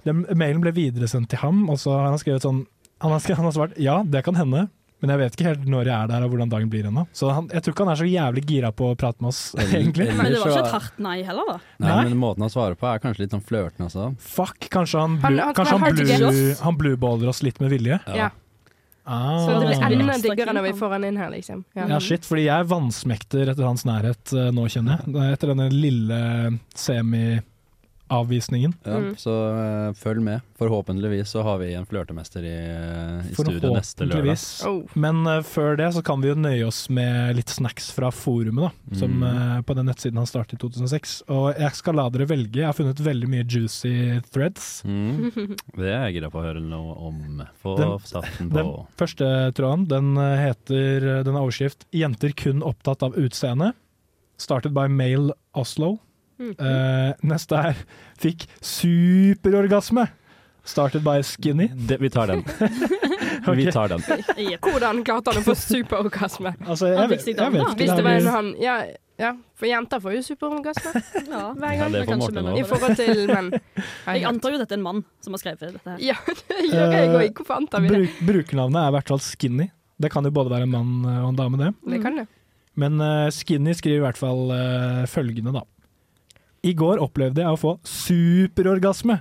Den mailen ble videresendt til ham, og så har han skrevet sånn han har, skrevet, han har svart ja, det kan hende, men jeg vet ikke helt når jeg er der og hvordan dagen blir ennå. Så han, jeg tror ikke han er så jævlig gira på å prate med oss, egentlig. Men det var ikke et hardt nei heller, da. Nei, Nei. men måten han svarer på er kanskje litt sånn flørtende også. Fuck, kanskje han, blu, han kanskje han, get. han blueballer oss litt med vilje? Ja. Ah. Så det blir enda diggere når vi får han inn her, liksom. Ja, shit, fordi jeg vansmekter etter hans nærhet eh, nå, kjenner jeg. Etter denne lille avvisningen. Ja, Mm. Så uh, følg med. Forhåpentligvis så har vi en flørtemester i, eh, i studio neste lørdag. Forhåpentligvis. Men uh, før det så kan vi jo nøye oss med litt snacks fra forumet, da. Som Mm. uh, på den nettsiden han startet i 2006. Og jeg skal la dere velge. Jeg har funnet veldig mye juicy threads. Mm. Det er jeg gira på å høre noe om. Få Den- starten Den på. første tråden den heter Den har overskrift 'Jenter kun opptatt av utseende'. Started by Male Oslo. Eh, neste er 'Fikk superorgasme'. Started by Skinny. vi tar den. Vi tar den. Hvordan klarte han å få superorgasme? Altså, jeg, vet- jeg vet ikke. Hvis det det var en han Ja, ja for jenter får jo superorgasme Ja, hver Ja, gang. det får Morten. I forhold til menn. Jeg antar jo dette er en mann som har skrevet dette her. Ja, det gjør jeg òg. Hvorfor antar vi det? Bruk, brukernavnet er i hvert fall Skinny. Det kan jo både være en mann og en dame, det. Det kan det. Men uh, Skinny skriver i hvert fall uh, følgende, da. I går opplevde jeg å få superorgasme.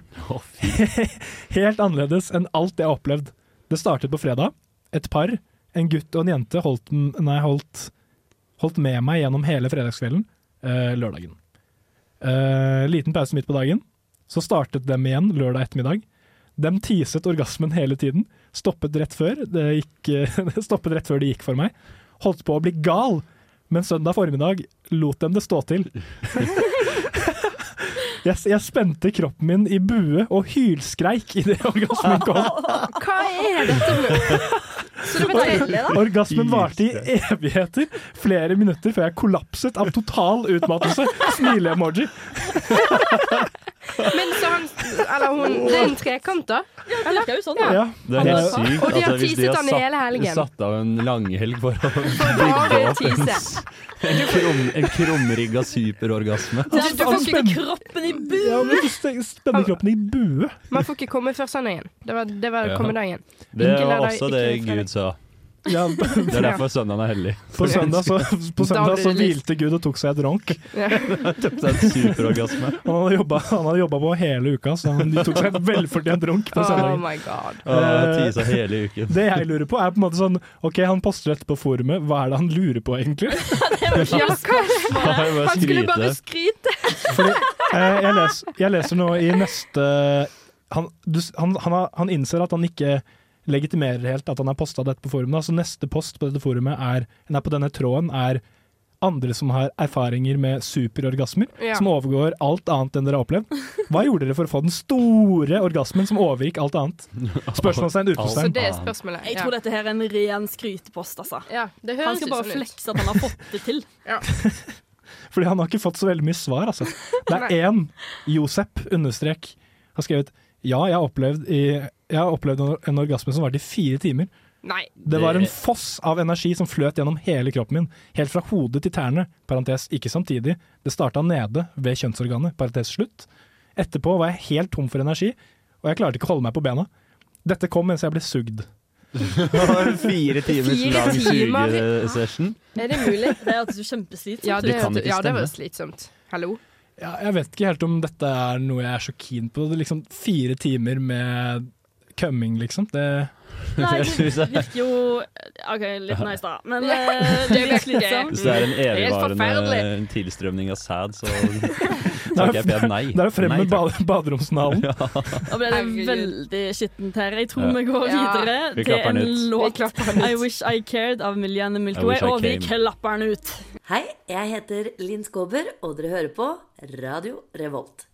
Helt annerledes enn alt jeg har opplevd. Det startet på fredag. Et par, en gutt og en jente, holdt, nei, holdt, holdt med meg gjennom hele fredagskvelden, eh, lørdagen. Uh, liten pause midt på dagen. Så startet dem igjen lørdag ettermiddag. Dem teaset orgasmen hele tiden. Stoppet rett før det gikk, stoppet rett før det gikk for meg. Holdt på å bli gal, men søndag formiddag lot dem det stå til. Jeg, jeg spente kroppen min i bue og hylskreik idet orgasmen kom. Hva er dette for noe? Så det da? Orgasmen varte i evigheter, flere minutter før jeg kollapset av total utmattelse. Smile-emoji. Men så han Eller hun Det er en trekant, da? det er jo sånn. Ja. Det er helt sykt. Og de har altså, teaset han i hele helgen. satt av en langhelg for å bygge opp en, en, krum, en krumrigga superorgasme. Du, du får ikke kroppen i bue! Ja, men du spenner kroppen i bue. Man får ikke komme før søndagen. Det var, det var Ja. kommedagen. Det var også det. Gud sa. Ja, Det er derfor søndagen er hellig. På søndag så, på søndag så hvilte Gud og tok seg et ronk. Tok seg en superorgasme. Han hadde jobba, han hadde jobba på hele uka, så han tok seg et velfortjent ronk på Oh my god. Eh, hele uken. Det jeg lurer på, er på en måte sånn OK, han poster dette på forumet, hva er det han lurer på, egentlig? Ja, det? Han ikke bare Han skulle bare skryte. skryte. Fordi, uh, jeg, les, jeg leser nå i neste han, du, han, han, han innser at han ikke legitimerer helt at han har posta dette på forumet. Altså Så neste post på dette forumet er, nei, på denne tråden er andre som har erfaringer med superorgasmer, Ja. som overgår alt annet enn dere har opplevd. Hva gjorde dere for å få den store orgasmen som overgikk alt annet? Spørsmålstegn, utropstegn. det spørsmålet. Jeg tror dette her er en ren skrytepost, altså. Ja, det Han høres skal ut bare flekse at han har fått det til. Fordi han har ikke fått så veldig mye svar, altså. Det er én, Josep, understrek, har skrevet ja, jeg har opplevd, i, jeg har opplevd en orgasme som varte i fire timer. Nei. Det var en foss av energi som fløt gjennom hele kroppen min, helt fra hodet til tærne, parentes ikke samtidig. Det starta nede ved kjønnsorganet, parentes slutt. Etterpå var jeg helt tom for energi, og jeg klarte ikke å holde meg på bena. Dette kom mens jeg ble sugd. Fire timers Fire lang timer. sugesession. Er det mulig? Det hørtes jo kjempeslitsomt Ja, ut. det, Det ja, det var slitsomt. Hallo? Ja, jeg vet ikke helt om dette er noe jeg er så keen på. Det er liksom fire timer med kømming, liksom. Det Nei, det virker jo OK, litt nice, da. Men eh, Det det er virker- slitsomt. Hvis det er en Det evigvarende tilstrømning av sæd, så takker er, jeg pent nei. det er frem Nei, med baderomsnalen. Ja. Da ble det veldig skittent her. Jeg tror Ja. vi går Ja. videre Vi til en. Låt. I Wish I Cared av Milliane Milky Way, og vi klapper den ut. Hei, jeg heter Linn Skåber, og dere hører på Radio Revolt.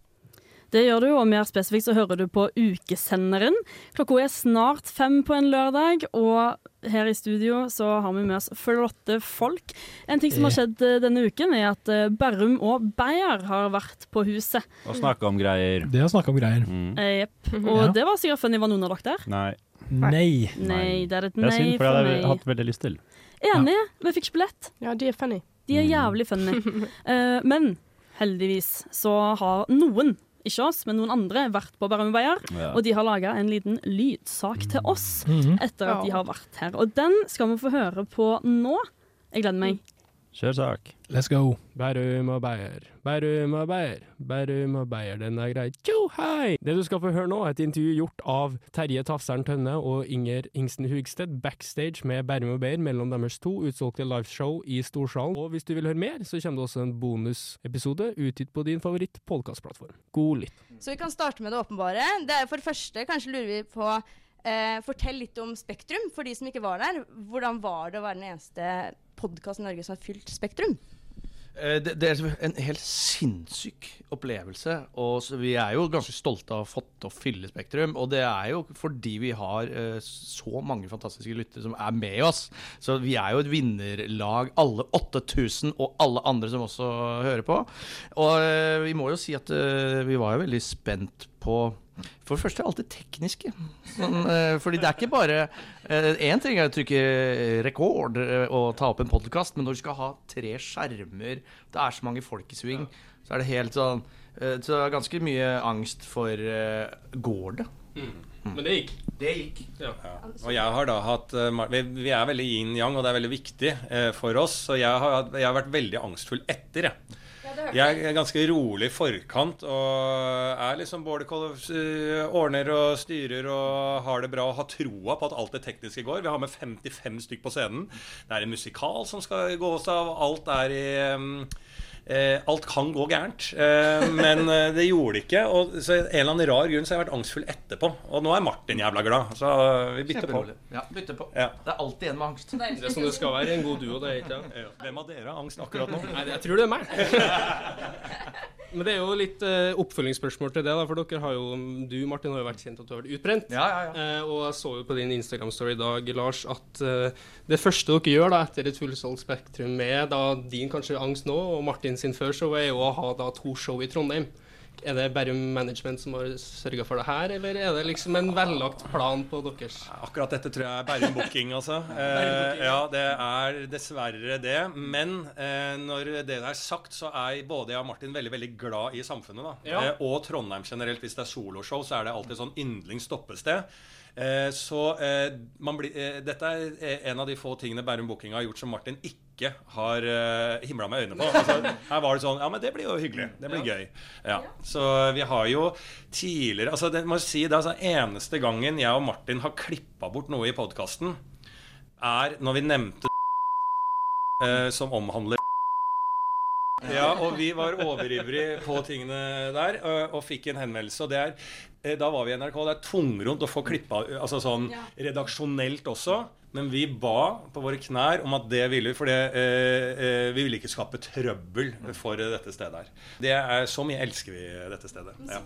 Det gjør du, og mer spesifikt så hører du på Ukesenderen. Klokka er snart fem på en lørdag, og her i studio så har vi med oss flotte folk. En ting som har skjedd eh, denne uken, er at eh, Berrum og Beyer har vært på huset. Og snakke om greier. Det å snakke om greier. Mm. Jepp. Og Ja. det var sikkert funny. Var noen av dere der? Nei. Nei. Nei, det er et Det er nei synd, for for det hadde meg. jeg hatt veldig lyst til. Enig, vi fikk ikke billett. Ja, de er funny. De er jævlig funny. Eh, men heldigvis så har noen, ikke oss, men noen andre, vært på Barumbayer. Ja. Og de har laga en liten lydsak til oss Mhm. etter at de har vært her. Og den skal vi få høre på nå. Jeg gleder meg Kjør sak. Let's go. Bærum og Beyer, Bærum og Beyer, Bærum og Beyer, den er grei. Tjo, hei! Det du skal få høre nå, er et intervju gjort av Terje Tafseren Tønne og Inger Ingsten Hugsted backstage med Bærum og Beyer mellom deres to utsolgte liveshow i Storsalen. Og hvis du vil høre mer, så kommer det også en bonusepisode utgitt på din favoritt-podkastplattform. God lytt. Så vi kan starte med det åpenbare. Det er for det første, kanskje lurer vi på eh, Fortell litt om Spektrum, for de som ikke var der. Hvordan var det å være den eneste podkasten i Norge som har fylt Spektrum? Eh, Det, det er en helt sinnssyk opplevelse. Og vi er jo ganske stolte av å ha fått til å fylle Spektrum. Og det er jo fordi vi har eh, så mange fantastiske lyttere som er med oss. Så vi er jo et vinnerlag, alle 8000 og alle andre som også hører på. Og eh, vi må jo si at eh, vi var jo veldig spent på for det første alt det tekniske. Sånn, eh, fordi det er ikke bare Én ting er å trykke rekord eh, og ta opp en podkast, men når du skal ha tre skjermer, det er så mange folk i sving, så er det helt sånn eh, Så det er ganske mye angst for eh, Går det? Men det gikk. Det gikk. Ja. Og jeg har da hatt eh, Vi vi er veldig yin-yang, og det er veldig viktig eh, for oss. Så jeg har, jeg har vært veldig angstfull etter, jeg. Jeg er ganske rolig i forkant og er liksom både kol- eh, ordner og styrer og har det bra og har troa på at alt det tekniske går. Vi har med 55 stykk på scenen. Det er en musikal som skal gås av. Alt er i mm, Eh, alt kan gå gærent, eh, men eh, det gjorde det ikke. Og så en eller annen rar grunn så har jeg vært angstfull etterpå. Og nå er Martin jævla glad, så vi bytter på. Ja, bytter på. Ja. Det er alltid en med angst. Det er som det skal være en god duo, det er ikke det? Ja. Hvem av dere har angst akkurat nå? Nei, jeg tror det er meg. Men det er jo litt eh, oppfølgingsspørsmål til det, da, for dere har jo, du Martin har jo vært kjent at du har vært utbrent. Ja, ja, Eh, og jeg så jo på din Instagram-story i dag, Lars, at eh, det første dere gjør da, etter et fullsolgt Spektrum med da, din kanskje angst nå, og Martin sin før show, er jo å ha da to show i Trondheim. Er det bare Management som har sørga for det her, eller er det liksom en vellagt plan på deres? Akkurat dette tror jeg er Bærum Booking, altså. Eh, ja, det er dessverre det. Men eh, når det er sagt, så er både jeg og Martin veldig veldig glad i samfunnet. da. Ja. Eh, og Trondheim generelt. Hvis det er soloshow, så er det alltid sånn yndlings stoppested. Eh, så eh, man blir, eh, dette er en av de få tingene Bærum Booking har gjort som Martin ikke har uh, himla med øynene på. Altså, her var det sånn Ja, men det blir jo hyggelig. Det blir gøy. Ja. Så vi har jo tidligere Altså, det må si, det er altså eneste gangen jeg og Martin har klippa bort noe i podkasten, er når vi nevnte uh, som omhandler ja, og vi var overivrige på tingene der, og, og fikk en henvendelse. Og det er, eh, da var vi i NRK. Det er tungromt å få klippa altså sånn redaksjonelt også. Men vi ba på våre knær om at det ville vi, for det, eh, eh, vi ville ikke skape trøbbel for eh, dette stedet her. Det er, Så mye elsker vi dette stedet. Ja.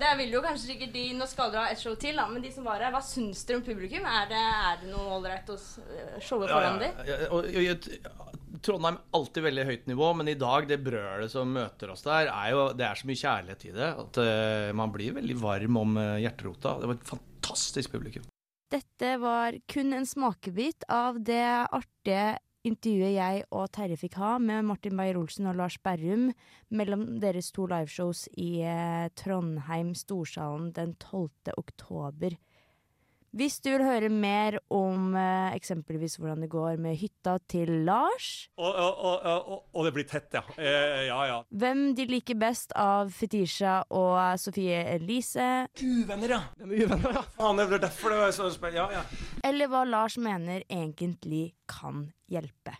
Det vil jo kanskje sikkert de Nå skal dere ha et show til, da, men de som var her, hva syns dere om publikum? Er det, er det noe ålreit å s- showe foran? Ja, ja, og, og, Trondheim alltid veldig høyt nivå, men i dag, det brølet som møter oss der, er jo Det er så mye kjærlighet i det at uh, man blir veldig varm om eh, hjerterota. Det var et fantastisk publikum. Dette var kun en smakebit av det artige intervjuet jeg og Terje fikk ha med Martin Beyer-Olsen og Lars Berrum mellom deres to liveshows i eh, Trondheim Storsalen den 12. oktober. Hvis du vil høre mer om eh, eksempelvis hvordan det går med hytta til Lars, Og, og, og, og, og det blir tett, ja. Eh, ja, ja. hvem de liker best av Fetisha og Sofie Elise, Uvenner, ja. De er uvenner, ja. Faen, det er derfor det var så spennende. Ja, ja. eller hva Lars mener egentlig kan hjelpe.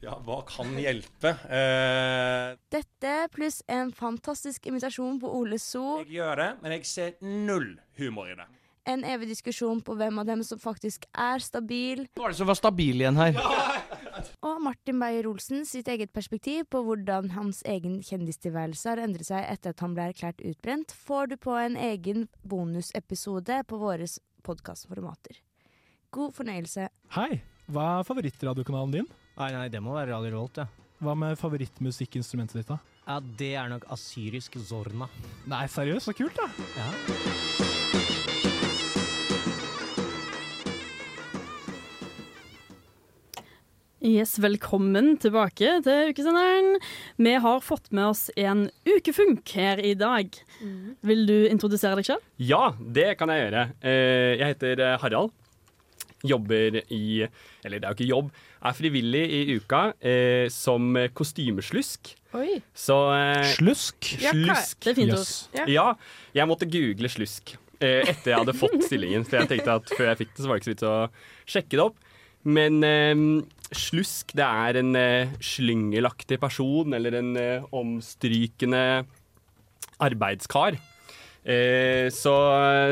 Ja, hva kan hjelpe? Eh, Dette pluss en fantastisk invitasjon på Ole So. jeg gjør det, men jeg ser null humor i det. En evig diskusjon på hvem av dem som faktisk er stabil. Hva var det som var stabil igjen her? Og Martin Beyer-Olsen sitt eget perspektiv på hvordan hans egen kjendistilværelse har endret seg etter at han ble erklært utbrent, får du på en egen bonusepisode på våre podkastformater. God fornøyelse. Hei, hva er favorittradiokanalen din? Nei, nei, det må være Radio Revolt, ja. Hva med favorittmusikkinstrumentet ditt, da? Ja, Det er nok asyrisk zorna. Nei, seriøst, så kult, da. Ja. Yes, velkommen tilbake til ukesenderen. Vi har fått med oss en ukefunk her i dag. Vil du introdusere deg selv? Ja, det kan jeg gjøre. Eh, Jeg heter eh, Harald. jobber i Eller det er jo ikke jobb, er frivillig i uka eh, som kostymeslusk. Oi. Så eh, Slusk? Ja, Slusk. Det er fint ord. Yes. Ja. Ja, jeg måtte google slusk eh, etter jeg hadde fått stillingen. For jeg tenkte at før jeg fikk det, så var det ikke så vits å sjekke det opp. Men eh, slusk, det er en eh, slyngelaktig person, eller en eh, omstrykende arbeidskar. Eh, så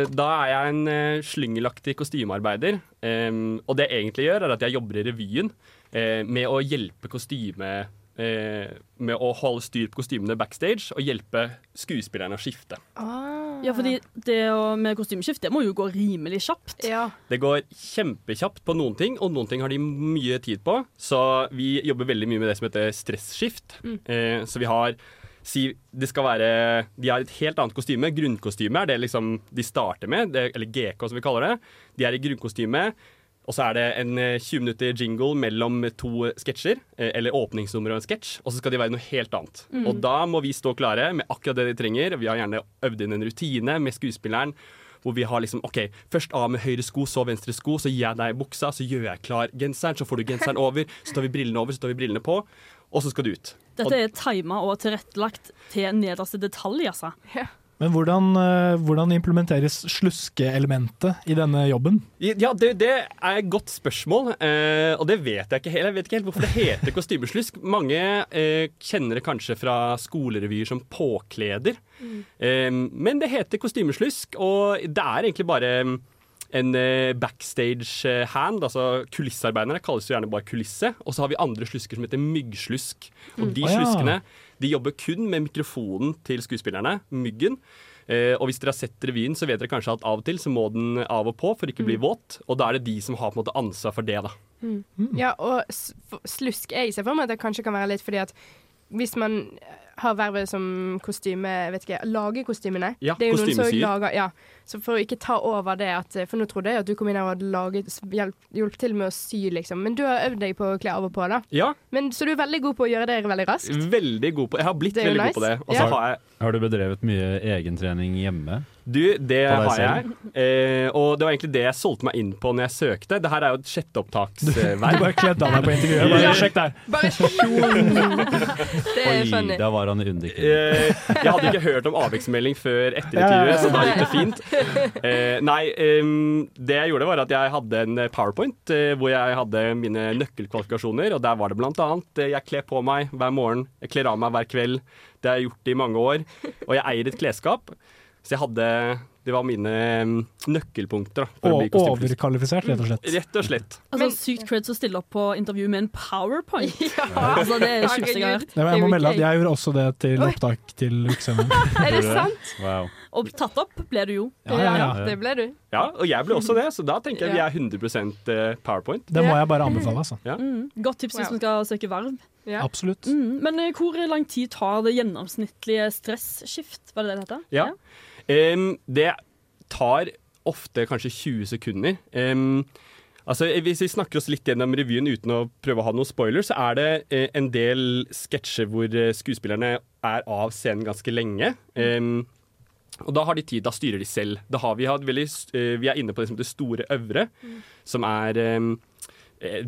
da er jeg en eh, slyngelaktig kostymearbeider. Eh, og det jeg egentlig gjør, er at jeg jobber i revyen eh, med å hjelpe kostyme eh, Med å holde styr på kostymene backstage og hjelpe skuespillerne å skifte. Ja, fordi det å, med kostymeskift det må jo gå rimelig kjapt. Det går kjempekjapt på noen ting, og noen ting har de mye tid på. Så vi jobber veldig mye med det som heter stresskift. Mm. Eh, så vi har si, det skal være, De har et helt annet kostyme. Grunnkostyme er det liksom de starter med, det, eller GK som vi kaller det. De er i grunnkostyme. Og så er det en eh, 20 minutter jingle mellom to sketsjer, eh, eller åpningsnummer og en sketsj, og så skal de være noe helt annet. Mm. Og da må vi stå klare med akkurat det de trenger. Vi har gjerne øvd inn en rutine med skuespilleren. Hvor vi har liksom OK, først av med høyre sko, så venstre sko. Så gir jeg deg buksa, så gjør jeg klar genseren. Så får du genseren over, så tar vi brillene over, så tar vi brillene på. Og så skal du ut. Dette er tima og tilrettelagt til nederste detalj, altså. Men hvordan, eh, hvordan implementeres sluskeelementet i denne jobben? Ja, det, det er et godt spørsmål, eh, og det vet jeg ikke helt. Jeg vet ikke helt hvorfor det heter kostymeslusk. Mange eh, kjenner det kanskje fra skolerevyer som påkleder. Mm. Men det heter kostymeslusk, og det er egentlig bare mm, en backstage hand, altså kulissearbeiderne kalles jo gjerne bare kulisse. Og så har vi andre slusker som heter myggslusk. Og Mm. de sluskene de jobber kun med mikrofonen til skuespillerne, myggen. Eh, og hvis dere har sett revyen, så vet dere kanskje at av og til så må den av og på for ikke å bli Mm. våt. Og da er det de som har på en måte ansvar for det, da. Mm. Ja, og slusk er Jeg ser for meg at det kanskje kan være litt fordi at hvis man har vervet som kostyme vet ikke, Lager kostymene. Ja, det er jo noen som lager ja. Så for å ikke ta over det at For nå trodde jeg at du kom inn her og hadde laget hjulpet til med å sy, liksom. Men du har øvd deg på å kle av og på, da. Ja, Men, så du er veldig god på å gjøre det veldig raskt. veldig god på Jeg har blitt veldig nice. god på det. Og så Ja. har jeg Har du bedrevet mye egentrening hjemme? Du, det har selv? jeg. Eh, og det var egentlig det jeg solgte meg inn på når jeg søkte. Det her er jo et sjetteopptaksverk. Du bare kledde av deg på intervjuet. Bare. Sjekk der. Bare Det er Oi, funny. der var han i. Eh, jeg hadde ikke hørt om avviksmelding før etter intervjuet, så da gikk det fint. Eh, nei, ehm, det jeg gjorde var at jeg hadde en powerpoint eh, hvor jeg hadde mine nøkkelkvalifikasjoner, og der var det blant annet eh, jeg kler på meg hver morgen, jeg kler av meg hver kveld. Det har jeg gjort i mange år. Og jeg eier et klesskap. Så jeg hadde Det var mine mm, nøkkelpunkter. Da, for å bli overkvalifisert, rett og slett. Rett og slett. Altså, Sykt creds å stille opp på intervju med en powerpoint. altså, det er det sjukeste jeg har hørt. Nei, jeg må melde at jeg gjorde også det til opptak til Ukesenderen. Er det sant? Wow. Og tatt opp ble du jo. Ja, ja, ja. Det ble du. Ja, og jeg ble også det, så da tenker jeg vi er 100% powerpoint. Det må jeg bare anbefale, altså. Ja. Mm, godt tips hvis man skal søke verv. Ja. Absolutt. Mm, men eh, hvor lang tid tar det gjennomsnittlige stresskift? Var det det det heter? Ja. Em, det tar ofte kanskje 20 sekunder. Um, altså, hvis vi snakker oss litt gjennom revyen uten å prøve å ha noen spoiler, så er det uh, en del sketsjer hvor eh, skuespillerne er av scenen ganske lenge. Um, og da har de tid, da styrer de selv. Da har vi, hatt veldig, eh, vi er inne på det som heter Store Øvre, som er et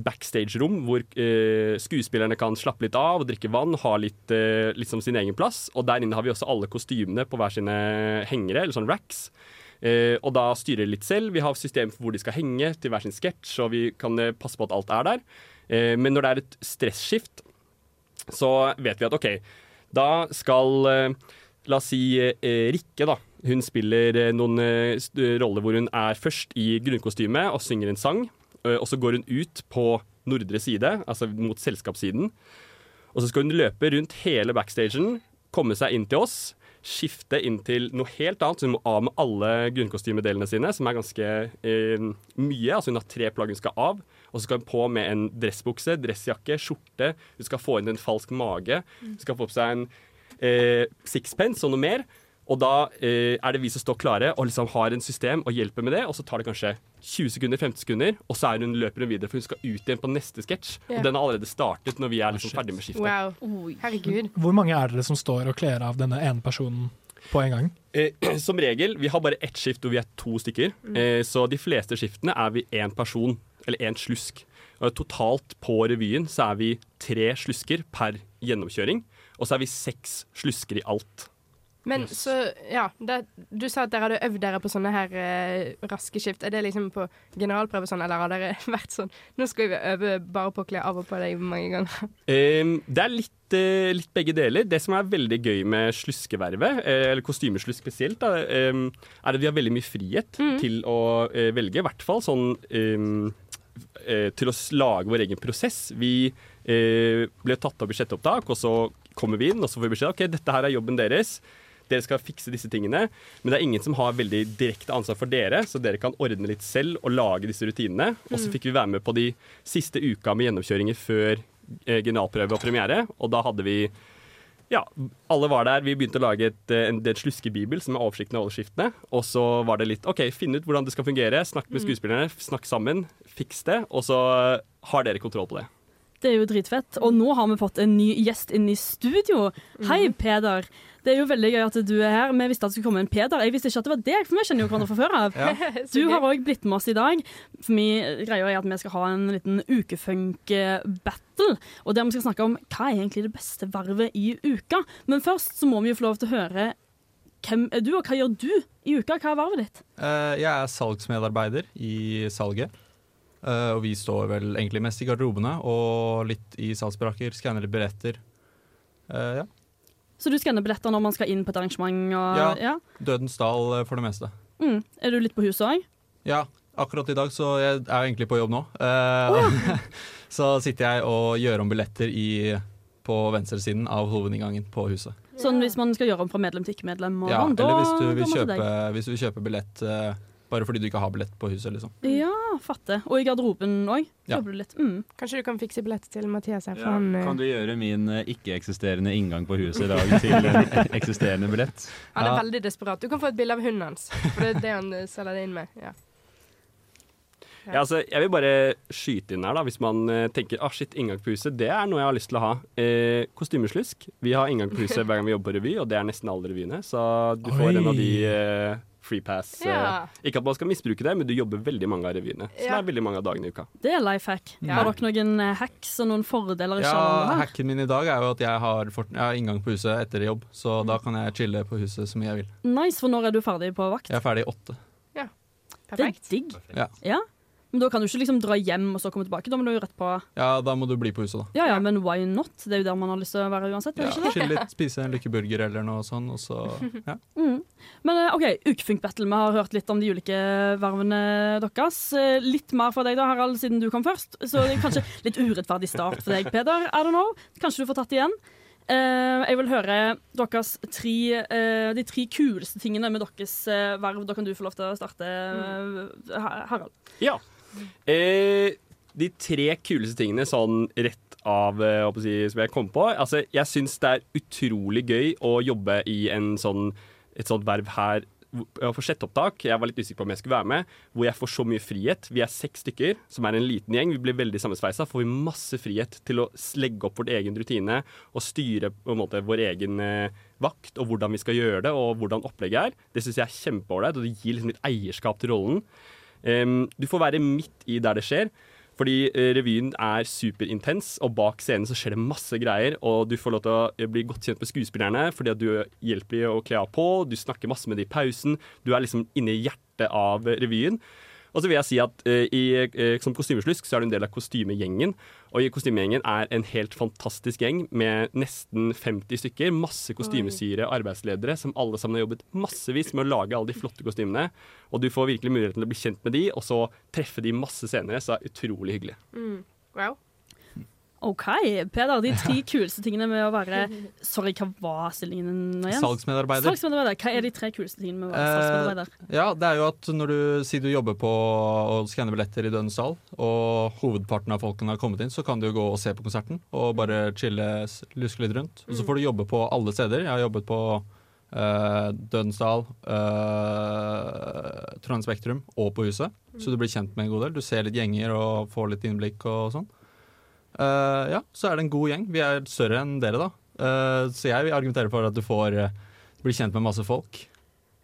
backstage-rom hvor eh, skuespillerne kan slappe litt av og drikke vann, ha litt eh, liksom sin egen plass. Og der inne har vi også alle kostymene på hver sine hengere, eller sånn racks. Eh, og da styrer de litt selv. Vi har system for hvor de skal henge til hver sin sketsj, og vi kan eh, passe på at alt er der. Eh, men når det er et stresskift, så vet vi at OK, da skal eh, La oss si Rikke, da. Hun spiller noen roller hvor hun er først i grunnkostyme og synger en sang. Eh, og så går hun ut på nordre side, altså mot selskapssiden. Og så skal hun løpe rundt hele backstagen, komme seg inn til oss, skifte inn til noe helt annet. Så hun må av med alle grunnkostymedelene sine, som er ganske eh, mye. Altså hun har tre plagg hun skal av. Og så skal hun på med en dressbukse, dressjakke, skjorte. Hun skal få inn en falsk mage. Hun skal få på seg en eh, sixpence og noe mer. Og da eh, er det vi som står klare og liksom har en system og hjelper med det. Og så tar det kanskje 20 sekunder, 50 sekunder, og så er hun, løper hun videre, for hun skal ut igjen på neste sketsj. Yeah. Og den har allerede startet når vi er liksom ferdig med skiftet. Wow. Herregud. Hvor mange er dere som står og kler av denne ene personen på en gang? Eh, som regel, vi har bare ett skift hvor vi er to stykker. Mm. Eh, så de fleste skiftene er vi én person. eller én slusk. Og totalt på revyen så er vi tre slusker per gjennomkjøring, og så er vi seks slusker i alt. Men så, ja det, Du sa at dere hadde øvd dere på sånne her eh, raske skift. Er det liksom på generalprøve sånn, eller har dere vært sånn Nå skal vi øve bare på å kle av og på deg mange ganger. Um, det er litt, eh, litt begge deler. Det som er veldig gøy med sluskevervet, eh, eller kostymeslusk spesielt, da, um, er at vi har veldig mye frihet til å eh, velge. I hvert fall sånn um, til å lage vår egen prosess. Vi eh, ble tatt opp i sjette opptak, og så kommer vi inn, og så får vi beskjed ok, dette her er jobben deres. Dere skal fikse disse tingene, men det er ingen som har veldig direkte ansvar for dere, så dere kan ordne litt selv og lage disse rutinene. Og så Mm. fikk vi være med på de siste uka med gjennomkjøringer før eh, generalprøve og premiere, og da hadde vi ja, alle var der. Vi begynte å lage et, eh, en, en sluskebibel som er oversikten av overskriftene. Og så var det litt OK, finn ut hvordan det skal fungere. Snakk med Mm. skuespillerne, snakk sammen, fiks det. Og så har dere kontroll på det. Det er jo dritfett. Og nå har vi fått en ny gjest inn i studio. Hei, Peder. Det er jo veldig gøy at du er her. Vi visste at det skulle komme en Peder. Jeg visste ikke at det var deg, for vi kjenner jo hverandre fra før av. Ja. Du har òg blitt med oss i dag. For vi, greier at vi skal ha en liten ukefunk-battle. Og der vi skal snakke om hva er egentlig det beste vervet i uka. Men først så må vi jo få lov til å høre hvem er du, og hva gjør du i uka? Hva er vervet ditt? Eh, jeg er salgsmedarbeider i salget. Eh, og vi står vel egentlig mest i garderobene og litt i salgsbrakker, skanner litt billetter. Uh, ja. Så du skanner billetter når man skal inn på et arrangement? Og, ja. ja. Dødens dal eh, for det meste. Mm. Er du litt på huset òg? Ja, akkurat i dag, så jeg er egentlig på jobb nå. Eh, så sitter jeg og gjør om billetter i, på venstresiden av hovedinngangen på huset. Sånn hvis man skal gjøre om fra medlem til ikke-medlem? Ja, sånn, eller hvis du, vil kjøpe, hvis du vil kjøpe billett bare fordi du ikke har billett på huset, liksom. Ja, fatter. Og i garderoben òg. Ja. Mm. Kanskje du kan fikse billett til Mathias her, for han eh, Kan du gjøre min eh, ikke-eksisterende inngang på huset i dag til en eksisterende billett? Han er veldig desperat. Du kan få et bilde av hunden hans, for det er det han eh, selger det inn med. Ja. Ja, altså, jeg vil bare skyte inn her, da, hvis man uh, tenker ah, shit, inngang på huset, det er noe jeg har lyst til å ha. Eh, kostymeslusk. Vi har inngang på huset hver gang vi jobber på revy, og det er nesten alle revyene. Så du får en av de eh, free pass. eh, Ja. ikke at man skal misbruke det, men du jobber veldig mange av revyene. Som Ja. er veldig mange av dagene i uka. Det er life hack. Ja. Har dere noen eh, hacks og noen fordeler i Ja, sjalen Ja, hacken min i dag er jo at jeg har, fort, jeg har inngang på huset etter jobb, så da kan jeg chille på huset så mye jeg vil. Nice, for når er du ferdig på vakt? Jeg er ferdig i åtte. Det er digg. Ja. Ja. Men da kan du ikke liksom dra hjem og så komme tilbake. Da må du jo rett på ja, da må du bli på huset, da. Ja ja, men why not? Det er jo der man har lyst til å være uansett. Ja, ikke det? Chille litt, spise en lykkeburger eller noe sånt, og så ja. Mm. Men eh, OK, Ukefunk-battle. Vi har hørt litt om de ulike vervene deres. Eh, Litt mer fra deg da, Harald, siden du kom først. Så det er kanskje litt urettferdig start for deg, Peder. I don't know. Kanskje du får tatt igjen. Uh, jeg vil høre deres tre, uh, de tre kuleste tingene med deres uh, verv. Da kan du få lov til å starte, eh, Harald. Ja. Eh, de tre kuleste tingene sånn rett av eh, jeg, si, som jeg kom på Altså, jeg syns det er utrolig gøy å jobbe i en sånn, et sånt verv her hvor- få sjette opptak. Jeg var litt usikker på om jeg skulle være med. Hvor jeg får så mye frihet. Vi er seks stykker, som er en liten gjeng. Vi blir veldig sammensveisa. Får vi masse frihet til å legge opp vår egen rutine og styre på en måte vår egen eh, vakt og hvordan vi skal gjøre det og hvordan opplegget er. Det syns jeg er kjempeålreit, og det gir liksom litt eierskap til rollen. Du får være midt i der det skjer. Fordi eh, revyen er superintens, og bak scenen så skjer det masse greier. Og du får lov til å bli godt kjent med skuespillerne fordi at du hjelper dem å kle av på. Du snakker masse med dem i pausen. Du er liksom inne i hjertet av revyen. Og så vil jeg si at uh, i, uh, Som kostymeslusk så er du en del av kostymegjengen. Og kostymegjengen er en helt fantastisk gjeng med nesten 50 stykker. Masse kostymesyre og arbeidsledere som alle sammen har jobbet massevis med å lage alle de flotte kostymene. Og du får virkelig muligheten til å bli kjent med de, og så treffe de masse senere. Så det er utrolig hyggelig. Mm. Wow. OK, Peder. De tre kuleste tingene med å være Sorry, hva var stillingen din igjen? Salgsmedarbeider. Salgsmedarbeider. Hva er de tre kuleste tingene med å være salgsmedarbeider? Eh, ja, det er jo at når du sier du jobber på å skanne billetter i Dødens sal, og hovedparten av folkene har kommet inn, så kan du jo gå og se på konserten og bare chille, luske litt rundt. Og så får du jobbe på alle steder. Jeg har jobbet på uh, Dødens uh, Trondheim Spektrum og på Huset, så du blir kjent med en god del. Du ser litt gjenger og får litt innblikk og sånn. Eh, ja, så er det en god gjeng. Vi er større enn dere, da. Eh, så jeg vil argumentere for at du får eh, bli kjent med masse folk.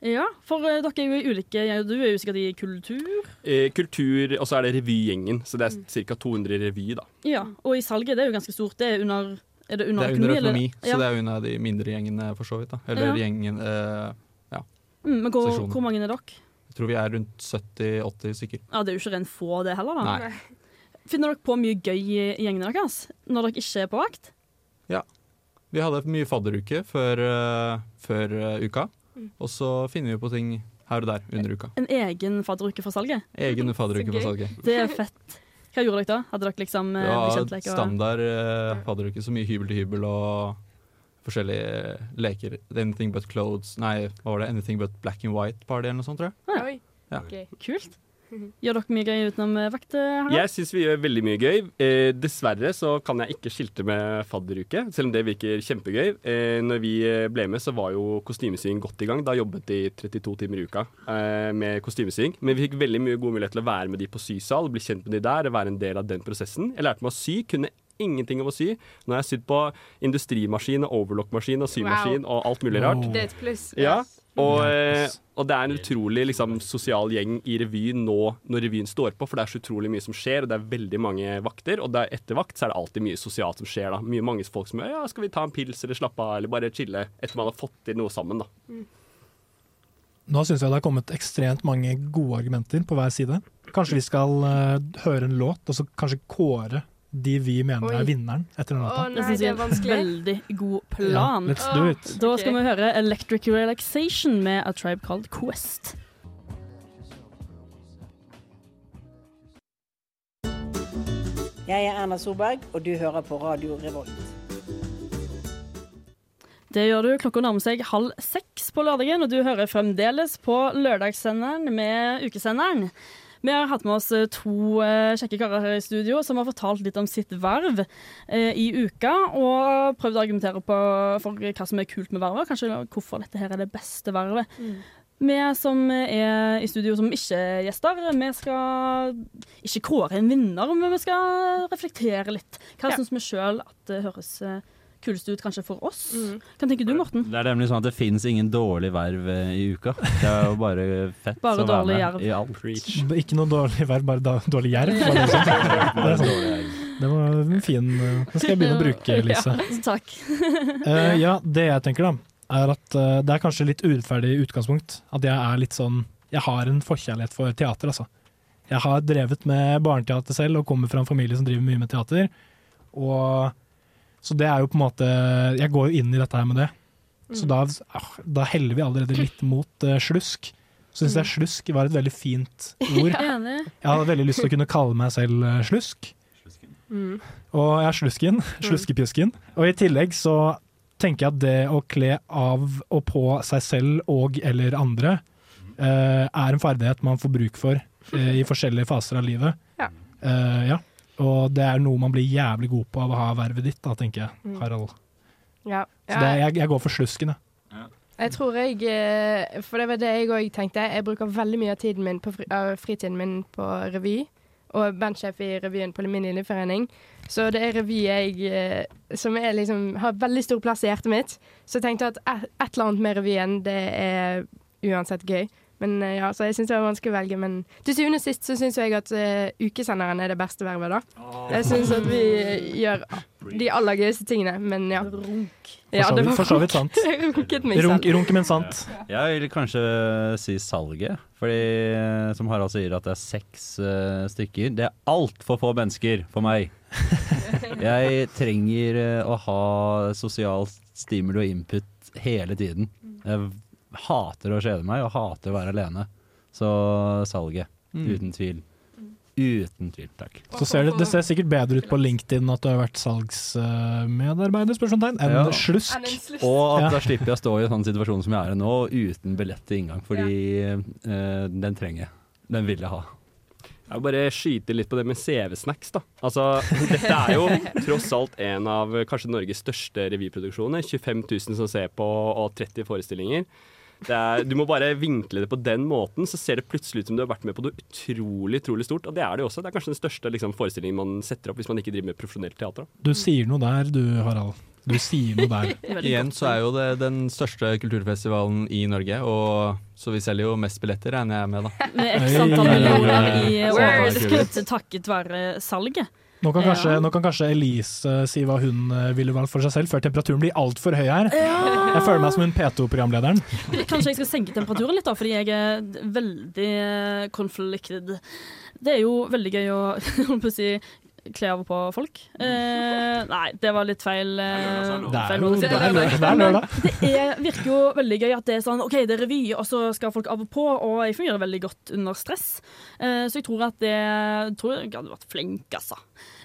Ja, for dere er jo i ulike ja, Du er jo sikkert i kultur. Eh, kultur, og så er det revygjengen. Så det er ca. 200 i revy, da. Ja, og i salget, det er jo ganske stort. Det er under Er det under Det er under økonomi økonomi, så Ja. det er under de mindre gjengene, for så vidt. da. Eller Ja. gjengen eh, Ja. Mm, men hvor, hvor mange er dere? Jeg tror vi er rundt 70-80 stykker. Ja, Det er jo ikke rent få, det heller. da. Nei. Finner dere på mye gøy i gjengene deres når dere ikke er på vakt? Ja. Vi hadde mye fadderuke før, uh, før uh, uka, Mm. og så finner vi på ting her og der under uka. En egen fadderuke for salget? Egen fadderuke for salget. Det er fett. Hva gjorde dere da? Hadde dere liksom uh, Ja, var standard uh, fadderuke, så mye hybel til hybel og forskjellige leker. Anything but clothes Nei, hva var det? Anything but black and white party eller noe sånt, tror jeg. Ah, Oi. Ja. Kult. Gjør dere mye gøy utenom eh, vakt? eh, Harald? Jeg syns vi gjør veldig mye gøy. Eh, dessverre så kan jeg ikke skilte med fadderuke, selv om det virker kjempegøy. Eh, når vi eh, ble med, så var jo kostymesying godt i gang. Da jobbet de 32 timer i uka eh, med kostymesying. Men vi fikk veldig mye god mulighet til å være med de på sysal, bli kjent med de der, være en del av den prosessen. Jeg lærte meg å sy, kunne ingenting om å sy. Nå har jeg sydd på industrimaskin og overlockmaskin og symaskin Wow. og alt mulig rart. Det er et pluss. Ja, og, eh, og det er en utrolig liksom, sosial gjeng i revyen nå når revyen står på, for det er så utrolig mye som skjer, og det er veldig mange vakter. Og er etter vakt så er det alltid mye sosialt som skjer. da. Mye mange folk som ja, skal vi ta en pils eller slappe av, eller bare chille etter man har fått til noe sammen. da. Nå syns jeg det har kommet ekstremt mange gode argumenter på hver side. Kanskje vi skal uh, høre en låt, og så kanskje kåre de vi mener Oi. er vinneren etter den låta. det synes vi er en veldig god plan. Ja, let's do it. Da skal vi høre Electric Relaxation med A Tribe Called Quest. Jeg er Erna Solberg, og du hører på Radio Revolt. Det gjør du. Klokka nærmer seg halv seks på lørdagen, og du hører fremdeles på lørdagssenderen med ukesenderen. Vi har hatt med oss eh, to eh, kjekke karer her i studio som har fortalt litt om sitt verv eh, i uka, og prøvd å argumentere på, for hva som er kult med vervet, og kanskje hvorfor dette her er det beste vervet. Vi som er i studio som ikke er gjester, vi skal ikke kåre en vinner, men vi skal reflektere litt. Hva Ja. syns vi sjøl at det høres eh, kulest ut kanskje for oss? Hva tenker du, Morten? Det er nemlig sånn at det fins ingen dårlig verv eh, i uka. Det er jo bare fett Bare å være med jerv. i alt. Ikke noe dårlig verv, bare da, dårlig jerv. det sånn? Det, er sånn. det var en fin Den skal jeg begynne å bruke, Lise. Ja, takk. uh, ja, det jeg tenker da, er at uh, det er kanskje litt urettferdig utgangspunkt. At jeg er litt sånn Jeg har en forkjærlighet for teater, altså. Jeg har drevet med barneteater selv og kommer fra en familie som driver mye med teater. Og Så det er jo på en måte Jeg går jo inn i dette her med det. Så Mm. da, ah, da heller vi allerede litt mot uh, slusk. Syns jeg slusk var et veldig fint ord. ja. Jeg hadde veldig lyst til å kunne kalle meg selv uh, slusk. Mm. Og jeg er slusken. Sluskepjusken. Og i tillegg så tenker jeg at det å kle av og på seg selv og eller andre uh, er en ferdighet man får bruk for i forskjellige faser av livet. Ja. Eh, ja. Og det er noe man blir jævlig god på av å ha vervet ditt, da, tenker jeg, Mm. Harald. Ja. Så det, jeg, jeg går for slusken, jeg. Jeg tror jeg eh, For det var det jeg òg tenkte. Jeg bruker veldig mye av tiden min på fri, fritiden min på revy. Og bandsjef i revyen på min linjeforening. Så det er revy jeg eh, som er liksom, har veldig stor plass i hjertet mitt. Så jeg tenkte at et, et eller annet med revyen, det er uansett gøy. Men eh, ja, så jeg syns det var vanskelig å velge. Men til syvende og sist så syns jeg at uh, ukesenderen er det beste vervet, da. Jeg syns at vi gjør de aller gøyeste tingene, men ja. Runk. Ja, For det vidt- var for så vidt sant. Runket meg Runk, runke, men sant. Jeg vil kanskje si salget. Fordi, eh, som Harald sier, at det er seks uh, stykker. Det er altfor få mennesker for meg. Jeg trenger uh, å ha sosial stimuli og input hele tiden. Jeg hater å kjede meg og hater å være alene. Så salget. Mm. Uten tvil. Uten tvil, takk. Så ser det, det ser sikkert bedre ut på LinkedIn at du har vært salgsmedarbeider spørsmålstegn, enn Ja. slusk. Og at Ja. da slipper jeg å stå i en sånn situasjon som jeg er i nå, uten billett til inngang. Fordi eh, den trenger jeg. Den vil jeg ha. Jeg vil bare skyte litt på det med CV-snacks, da. Altså, dette er jo tross alt en av kanskje Norges største revyproduksjoner. 25 000 som ser på, og 30 forestillinger. Det er, du må bare vinkle det på den måten, så ser det plutselig ut som du har vært med på noe utrolig utrolig stort. Og det er det jo også. Det er kanskje den største liksom, forestillingen man setter opp hvis man ikke driver med profesjonelt teater. Da. Du sier noe der du, Harald. Du sier noe der. Igjen så er jo det den største kulturfestivalen i Norge, og så vi selger jo mest billetter, regner jeg med, da. Med x antall millioner i overskudd takket være salget. Nå kan, kanskje, Ja. nå kan kanskje Elise si hva hun eh, ville valgt for seg selv, før temperaturen blir altfor høy her. Ja. Jeg føler meg som hun P2-programlederen. Kanskje jeg skal senke temperaturen litt, da, fordi jeg er veldig eh, conflicted. Det er jo veldig gøy å å si kle av og på folk. Eh, nei, det var litt feil. eh, Det er er lørdag. Det er. Det er, virker jo veldig gøy at det er sånn OK, det er revy, og så skal folk av og på, og jeg fungerer veldig godt under stress. Eh, så jeg tror at det tror jeg hadde vært flink, altså.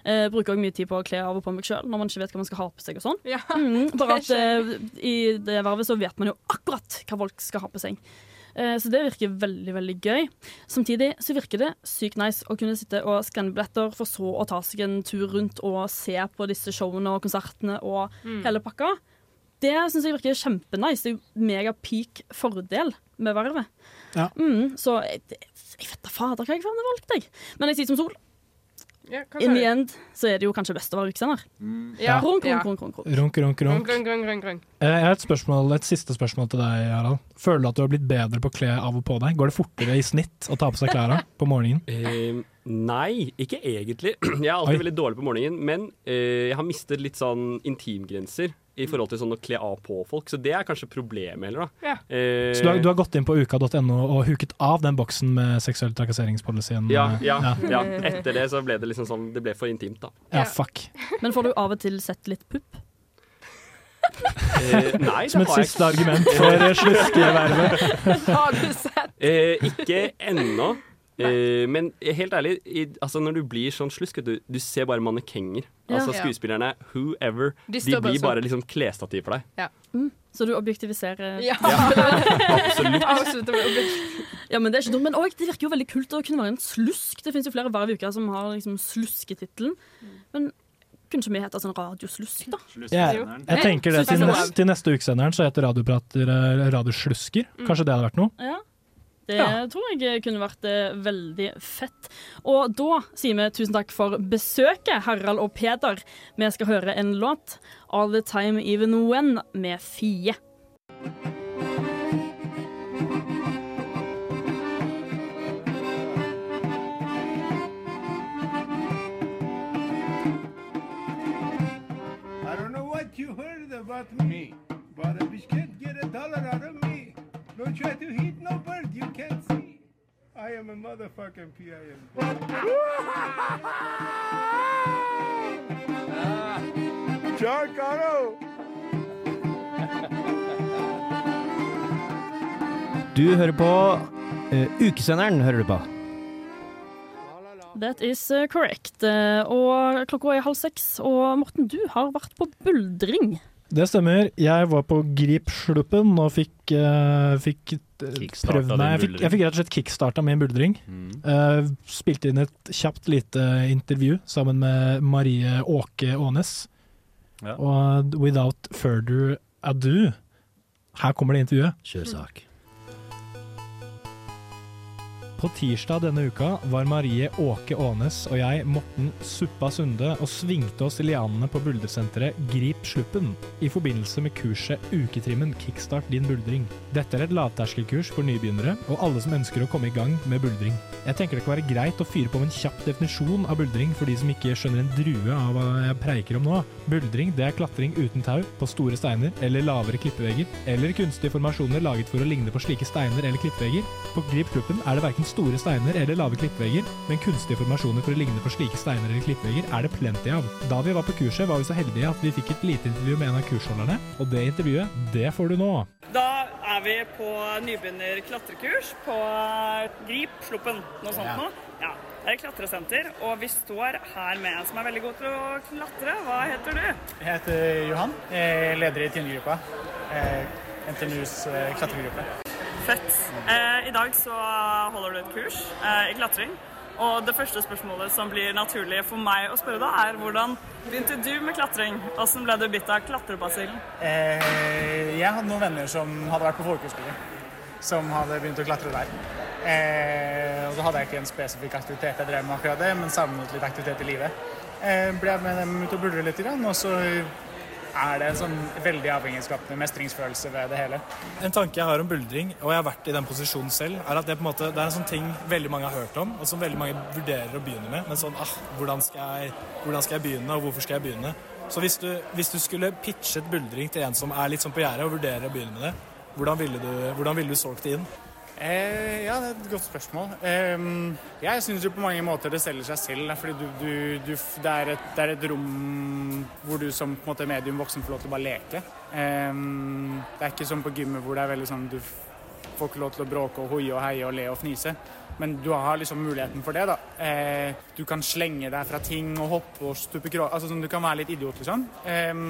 Eh, bruker også mye tid på å kle av og på meg sjøl når man ikke vet hva man skal ha på seg og sånn. Mm, bare at eh, i det vervet så vet man jo akkurat hva folk skal ha på seg. Eh, Så det virker veldig veldig gøy. Samtidig så virker det sykt nice å kunne sitte og skanne billetter, for så å ta seg en tur rundt og se på disse showene og konsertene og Mm. hele pakka. Det syns jeg virker kjempenice. Det er jo mega peak fordel med vervet. Ja. Mm, så jeg, jeg vet da fader hva jeg hadde valgt, jeg. Men jeg sier som Sol. Ja, In the end så er det jo kanskje best å være ukesender. Ja. Runk, Ja. runk, runk, runk. Eh, Jeg har et, spørsmål, et siste spørsmål til deg, Harald. Føler du at du har blitt bedre på å kle av og på deg? Går det fortere i snitt å ta på seg klærne på morgenen? Eh, nei, ikke egentlig. Jeg er alltid Oi. veldig dårlig på morgenen, men eh, jeg har mistet litt sånn intimgrenser i forhold til sånn å kle av på folk, så det er kanskje problemet heller, da. Ja. Eh, Så du har, du har gått inn på uka.no og huket av den boksen med seksuell trakasseringspolicyen? ja, eh, ja, ja. Etter det så ble det liksom sånn Det ble for intimt, da. Ja, fuck. Men får du av og til sett litt pupp? Eh, nei, Som et har siste argument for sluskevervet. Har du sett? Eh, ikke ennå. Eh, men helt ærlig, i, altså når du blir sånn slusk, du, du ser bare mannekenger. Ja. Altså skuespillerne, whoever, De de, bare blir sånn. bare liksom klesstativ for deg. Ja. Mm. Så du objektiviserer Ja. Absolutt. Absolutt. Ja, men Det er ikke dumt. Men også, det virker jo veldig kult å kunne være en slusk. Det finnes jo flere hver uke som har liksom slusketittelen. Men kunne ikke vi hete sånn radioslusk, da? Ja, jeg tenker det til, neste, til neste ukesenderen så heter Radioprater eh, Radioslusker. Kanskje det hadde vært noe? Ja. Det Ja. tror jeg kunne vært eh, veldig fett. Og da sier vi tusen takk for besøket, Harald og Peder. Vi skal høre en låt, 'All The Time Even When', med Fie. I don't know what you heard about me, but if you can't get a dollar out of me. Don't try to hit no bird you can't see. I am a motherfucking PIM. John Caro! Du hører på uh, Ukesenderen, hører du på. That is eh, correct. Eh, Og klokka er halv seks. Og Morten, du har vært på buldring. Det stemmer. Jeg var på Grip-sluppen og fikk, uh, fikk prøvd meg. Jeg fikk, jeg fikk rett og slett kickstarta min buldring. Mm. Uh, spilte inn et kjapt lite intervju sammen med Marie Åke Aanes. Ja. Og without further ado, her kommer det intervjuet. Kjør sak. På tirsdag denne uka var Marie Åke Aanes og jeg, Morten Suppa Sunde, og svingte oss i lianene på buldersenteret Grip Sluppen i forbindelse med kurset Uketrimmen kickstart din buldring. Dette er et lavterskelkurs for nybegynnere og alle som ønsker å komme i gang med buldring. Jeg tenker det kan være greit å fyre på med en kjapp definisjon av buldring for de som ikke skjønner en drue av hva jeg preiker om nå. Buldring det er klatring uten tau, på store steiner eller lavere klippevegger, eller kunstige formasjoner laget for å ligne på slike steiner eller klippevegger. På Grip Sluppen er det verken store steiner eller lave klippevegger, men kunstige formasjoner for å ligne på slike steiner eller klippevegger er det plenty av. Da vi var på kurset, var vi så heldige at vi fikk et lite intervju med en av kursholderne, og det intervjuet, det får du nå. Da er vi på nybegynner klatrekurs på Grip, Sluppen, noe sånt Ja. nå. Ja, det er klatresenter, og vi står her med en som er veldig god til å klatre. Hva heter du? Jeg heter Johan, jeg er leder i Tindegruppa, eh, NTNUs eh, klatregruppe. Fett. Eh, I dag så holder du et kurs eh, i klatring. Og det første spørsmålet som blir naturlig for meg å spørre da, er hvordan begynte du med klatring? Hvordan ble du bitt av klatrebasillen? Eh, jeg hadde noen venner som hadde vært på folkehøyskole, som hadde begynt å klatre der. Eh, og så hadde jeg ikke en spesifikk aktivitet jeg drev med akkurat det, men savnet litt aktivitet i livet. Eh, ble jeg med dem ut og buldre litt, og så er det en sånn veldig avhengighetsskapende mestringsfølelse ved det hele. En tanke jeg har om buldring, og jeg har vært i den posisjonen selv, er at det, måte, det er en sånn ting veldig mange har hørt om, og som veldig mange vurderer å begynne med. Men sånn ah, hvordan skal jeg, hvordan skal jeg begynne, og hvorfor skal jeg begynne? Så hvis du, hvis du skulle pitchet buldring til en som er litt sånn på gjerdet og vurderer å begynne med det, hvordan ville du, du solgt det inn? Eh, ja, det er et godt spørsmål. Eh, jeg syns jo på mange måter det selger seg selv. Fordi du, du, du, det, er et, det er et rom hvor du som måte, medium voksen får lov til å bare leke. Eh, det er ikke som på gymmet hvor det er veldig sånn du får ikke lov til å bråke og hoie og heie og le og fnise. Men du har liksom muligheten for det. da. Eh, du kan slenge deg fra ting og hoppe og stupe krå... Altså, sånn, du kan være litt idiot, liksom. Eh,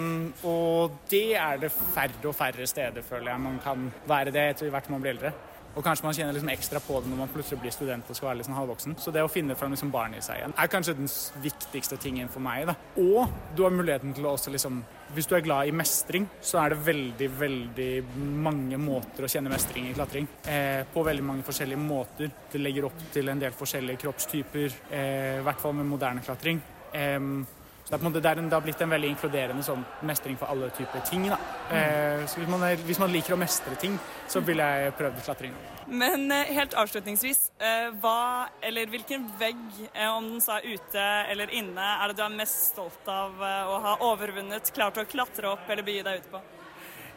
og det er det færre og færre steder, føler jeg, man kan være det etter hvert man blir eldre. Og kanskje man kjenner liksom ekstra på det når man plutselig blir student og skal være sånn halvvoksen. Så det å finne fram liksom barnet i seg igjen er kanskje den viktigste tingen for meg. da. Og du har muligheten til å også liksom Hvis du er glad i mestring, så er det veldig, veldig mange måter å kjenne mestring i klatring. Eh, på veldig mange forskjellige måter. Det legger opp til en del forskjellige kroppstyper, eh, i hvert fall med moderne klatring. Em, så det, er en det, har blitt en veldig inkluderende sånn mestring for alle typer ting. Da. Eh, så hvis man, er, hvis man liker å mestre ting, så vil jeg prøve klatring. Men eh, helt avslutningsvis, eh, hva eller hvilken vegg, om den så er ute eller inne, er det du er mest stolt av å ha overvunnet, klart å klatre opp eller begi deg ut på?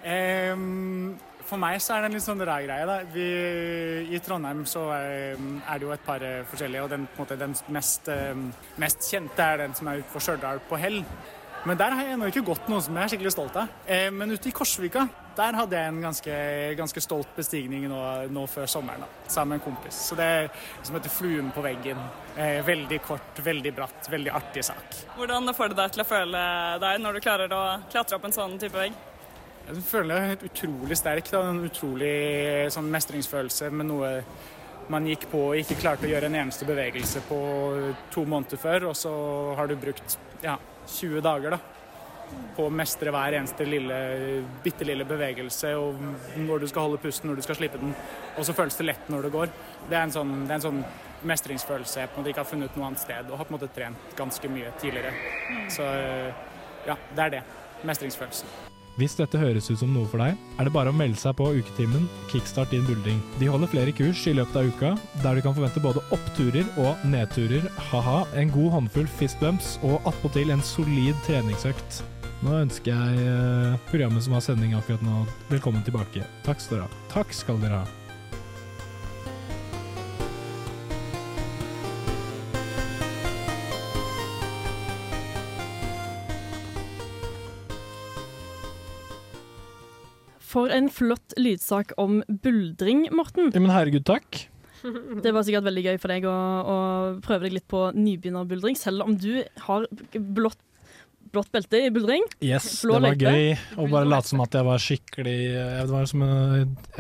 Em, for meg så er det en litt sånn rar greie. da. Vi, I Trondheim så er, er det jo et par eh, forskjellige, og den, måte, den mest, eh, mest kjente er den som er ute på Stjørdal på Hell. Men der har jeg ennå ikke gått noe som jeg er skikkelig stolt av. Eh, men ute i Korsvika der hadde jeg en ganske, ganske stolt bestigning nå, nå før sommeren da, sammen med en kompis. Så det er som heter Fluen på veggen. Eh, veldig kort, veldig bratt, veldig artig sak. Hvordan får det deg til å føle deg når du klarer å klatre opp en sånn type vegg? Jeg føler jeg helt utrolig sterk. Da. En utrolig sånn mestringsfølelse med noe man gikk på og ikke klarte å gjøre en eneste bevegelse på to måneder før, og så har du brukt ja, 20 dager da, på å mestre hver eneste lille, bitte lille bevegelse, og når du skal holde pusten, når du skal slippe den. Og så føles det lett når det går. Det er en sånn, det er en sånn mestringsfølelse jeg på en måte ikke har funnet noe annet sted, og har på en måte trent ganske mye tidligere. Så ja, det er det. Mestringsfølelsen. Hvis dette høres ut som noe for deg, er det bare å melde seg på uketimen Kickstart din buldring. De holder flere kurs i løpet av uka, der du kan forvente både oppturer og nedturer, ha-ha, en god håndfull fistbumps og attpåtil en solid treningsøkt. Nå ønsker jeg eh, programmet som har sending akkurat nå, velkommen tilbake. Takk skal dere ha. Takk skal dere ha. For en flott lydsak om buldring, Morten. Ja, men herregud, takk. Det var sikkert veldig gøy for deg å, å prøve deg litt på nybegynnerbuldring, selv om du har blått, blått belte i buldring. Yes, Blå det var løype. gøy å bare late som at jeg var skikkelig Jeg, var som,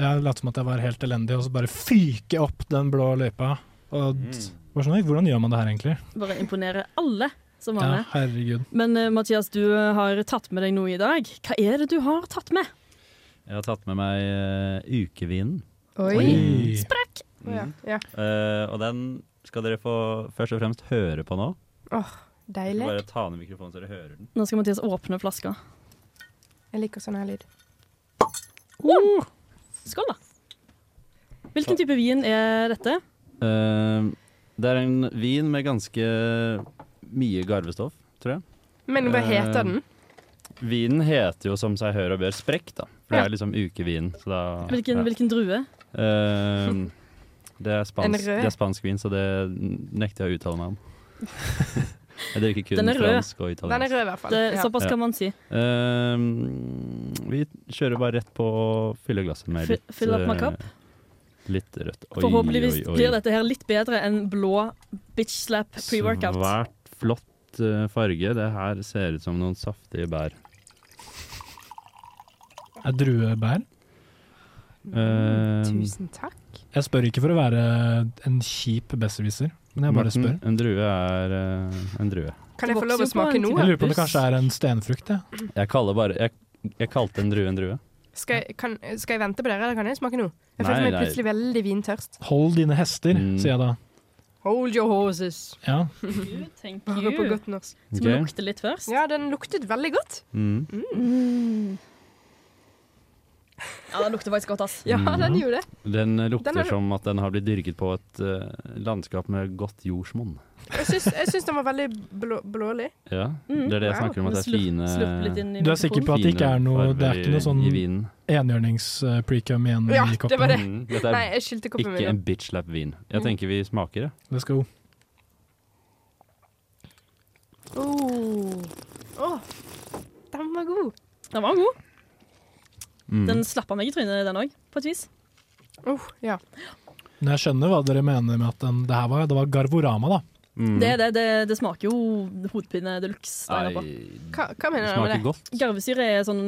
jeg lot som at jeg var helt elendig, og så bare fyke opp den blå løypa. Og mm. sånn, Hvordan gjør man det her, egentlig? Bare imponere alle som var Ja, med. herregud. Men eh, Mathias, du har tatt med deg noe i dag. Hva er det du har tatt med? Jeg har tatt med meg uh, ukevinen. Oi. Sprekk! Mm. ja, ja. Uh, og den skal dere få først og fremst høre på nå. Åh, deilig. Bare ta ned mikrofonen så dere hører den. Nå skal Mathias åpne flaska. Jeg liker sånn her lyd. Wow. Skål, da. Hvilken type vin er dette? Uh, det er en vin med ganske mye garvestoff, tror jeg. Men hva Eh, heter den? Vinen heter jo som seg hør og bør sprekk, da. For det er liksom ukevin. Så da, Hvilken, ja. hvilken drue? Uh, det, er spansk, det er spansk vin, så det nekter jeg å uttale meg om. jeg drikker kun Den er rød. fransk og italiensk. Den er rød i hvert fall. Det, Ja. såpass kan man si. Uh, vi kjører bare rett på å fylle glasset med litt fill up my eh, cup. Litt rødt. Oi, Forhåpentligvis oi, oi. blir dette her litt bedre enn blå bitch slap pre-workout. Svært flott eh, farge. Det her ser ut som noen saftige bær. Er druebær? Uh, Tusen takk. Jeg spør ikke for å være en kjip besserwisser, men jeg bare Morten, spør. En drue er uh, en drue. Kan jeg få lov å smake noe? Jeg lurer på om det kanskje er en stenfrukt, jeg. Jeg bare Jeg, jeg kalte en drue en drue. Skal jeg, kan, skal jeg vente på dere, eller kan jeg smake noe? Jeg føler meg nei. plutselig veldig vintørst. Hold dine hester, Mm. sier jeg da. Hold your horses. Ja. Thank Bare you. på godt norsk. Skal vi lukte litt først? Ja, den luktet veldig godt. Mm. Mm. Ja, den lukter faktisk godt, ass. Ja, den gjorde det. Den lukter Den er- som at den har blitt dyrket på et uh, landskap med godt jordsmonn. Jeg syns, jeg syns den var veldig blå, blålig. Ja, Mm. det er det jeg snakker om, at det er fine Du er sikker på at det ikke er noe Det er ikke noe sånn enhjørnings-precum igjen Ja, i det koppen? var det. Mm, dette er Nei, jeg skylte koppen min. ikke en bitchlap-vin. Jeg Mm. tenker vi smaker det. Let's go. Oh. oh. den var god. Den var god. Mm. Den slappa meg i trynet, den òg, på et vis. Oh, ja. Men jeg skjønner hva dere mener med at den, det her var, det var Garvorama, da. Mm. Det, det, det, det smaker jo hodepine de luxe. Hva, hva mener du med det? godt. Garvesyre er sånn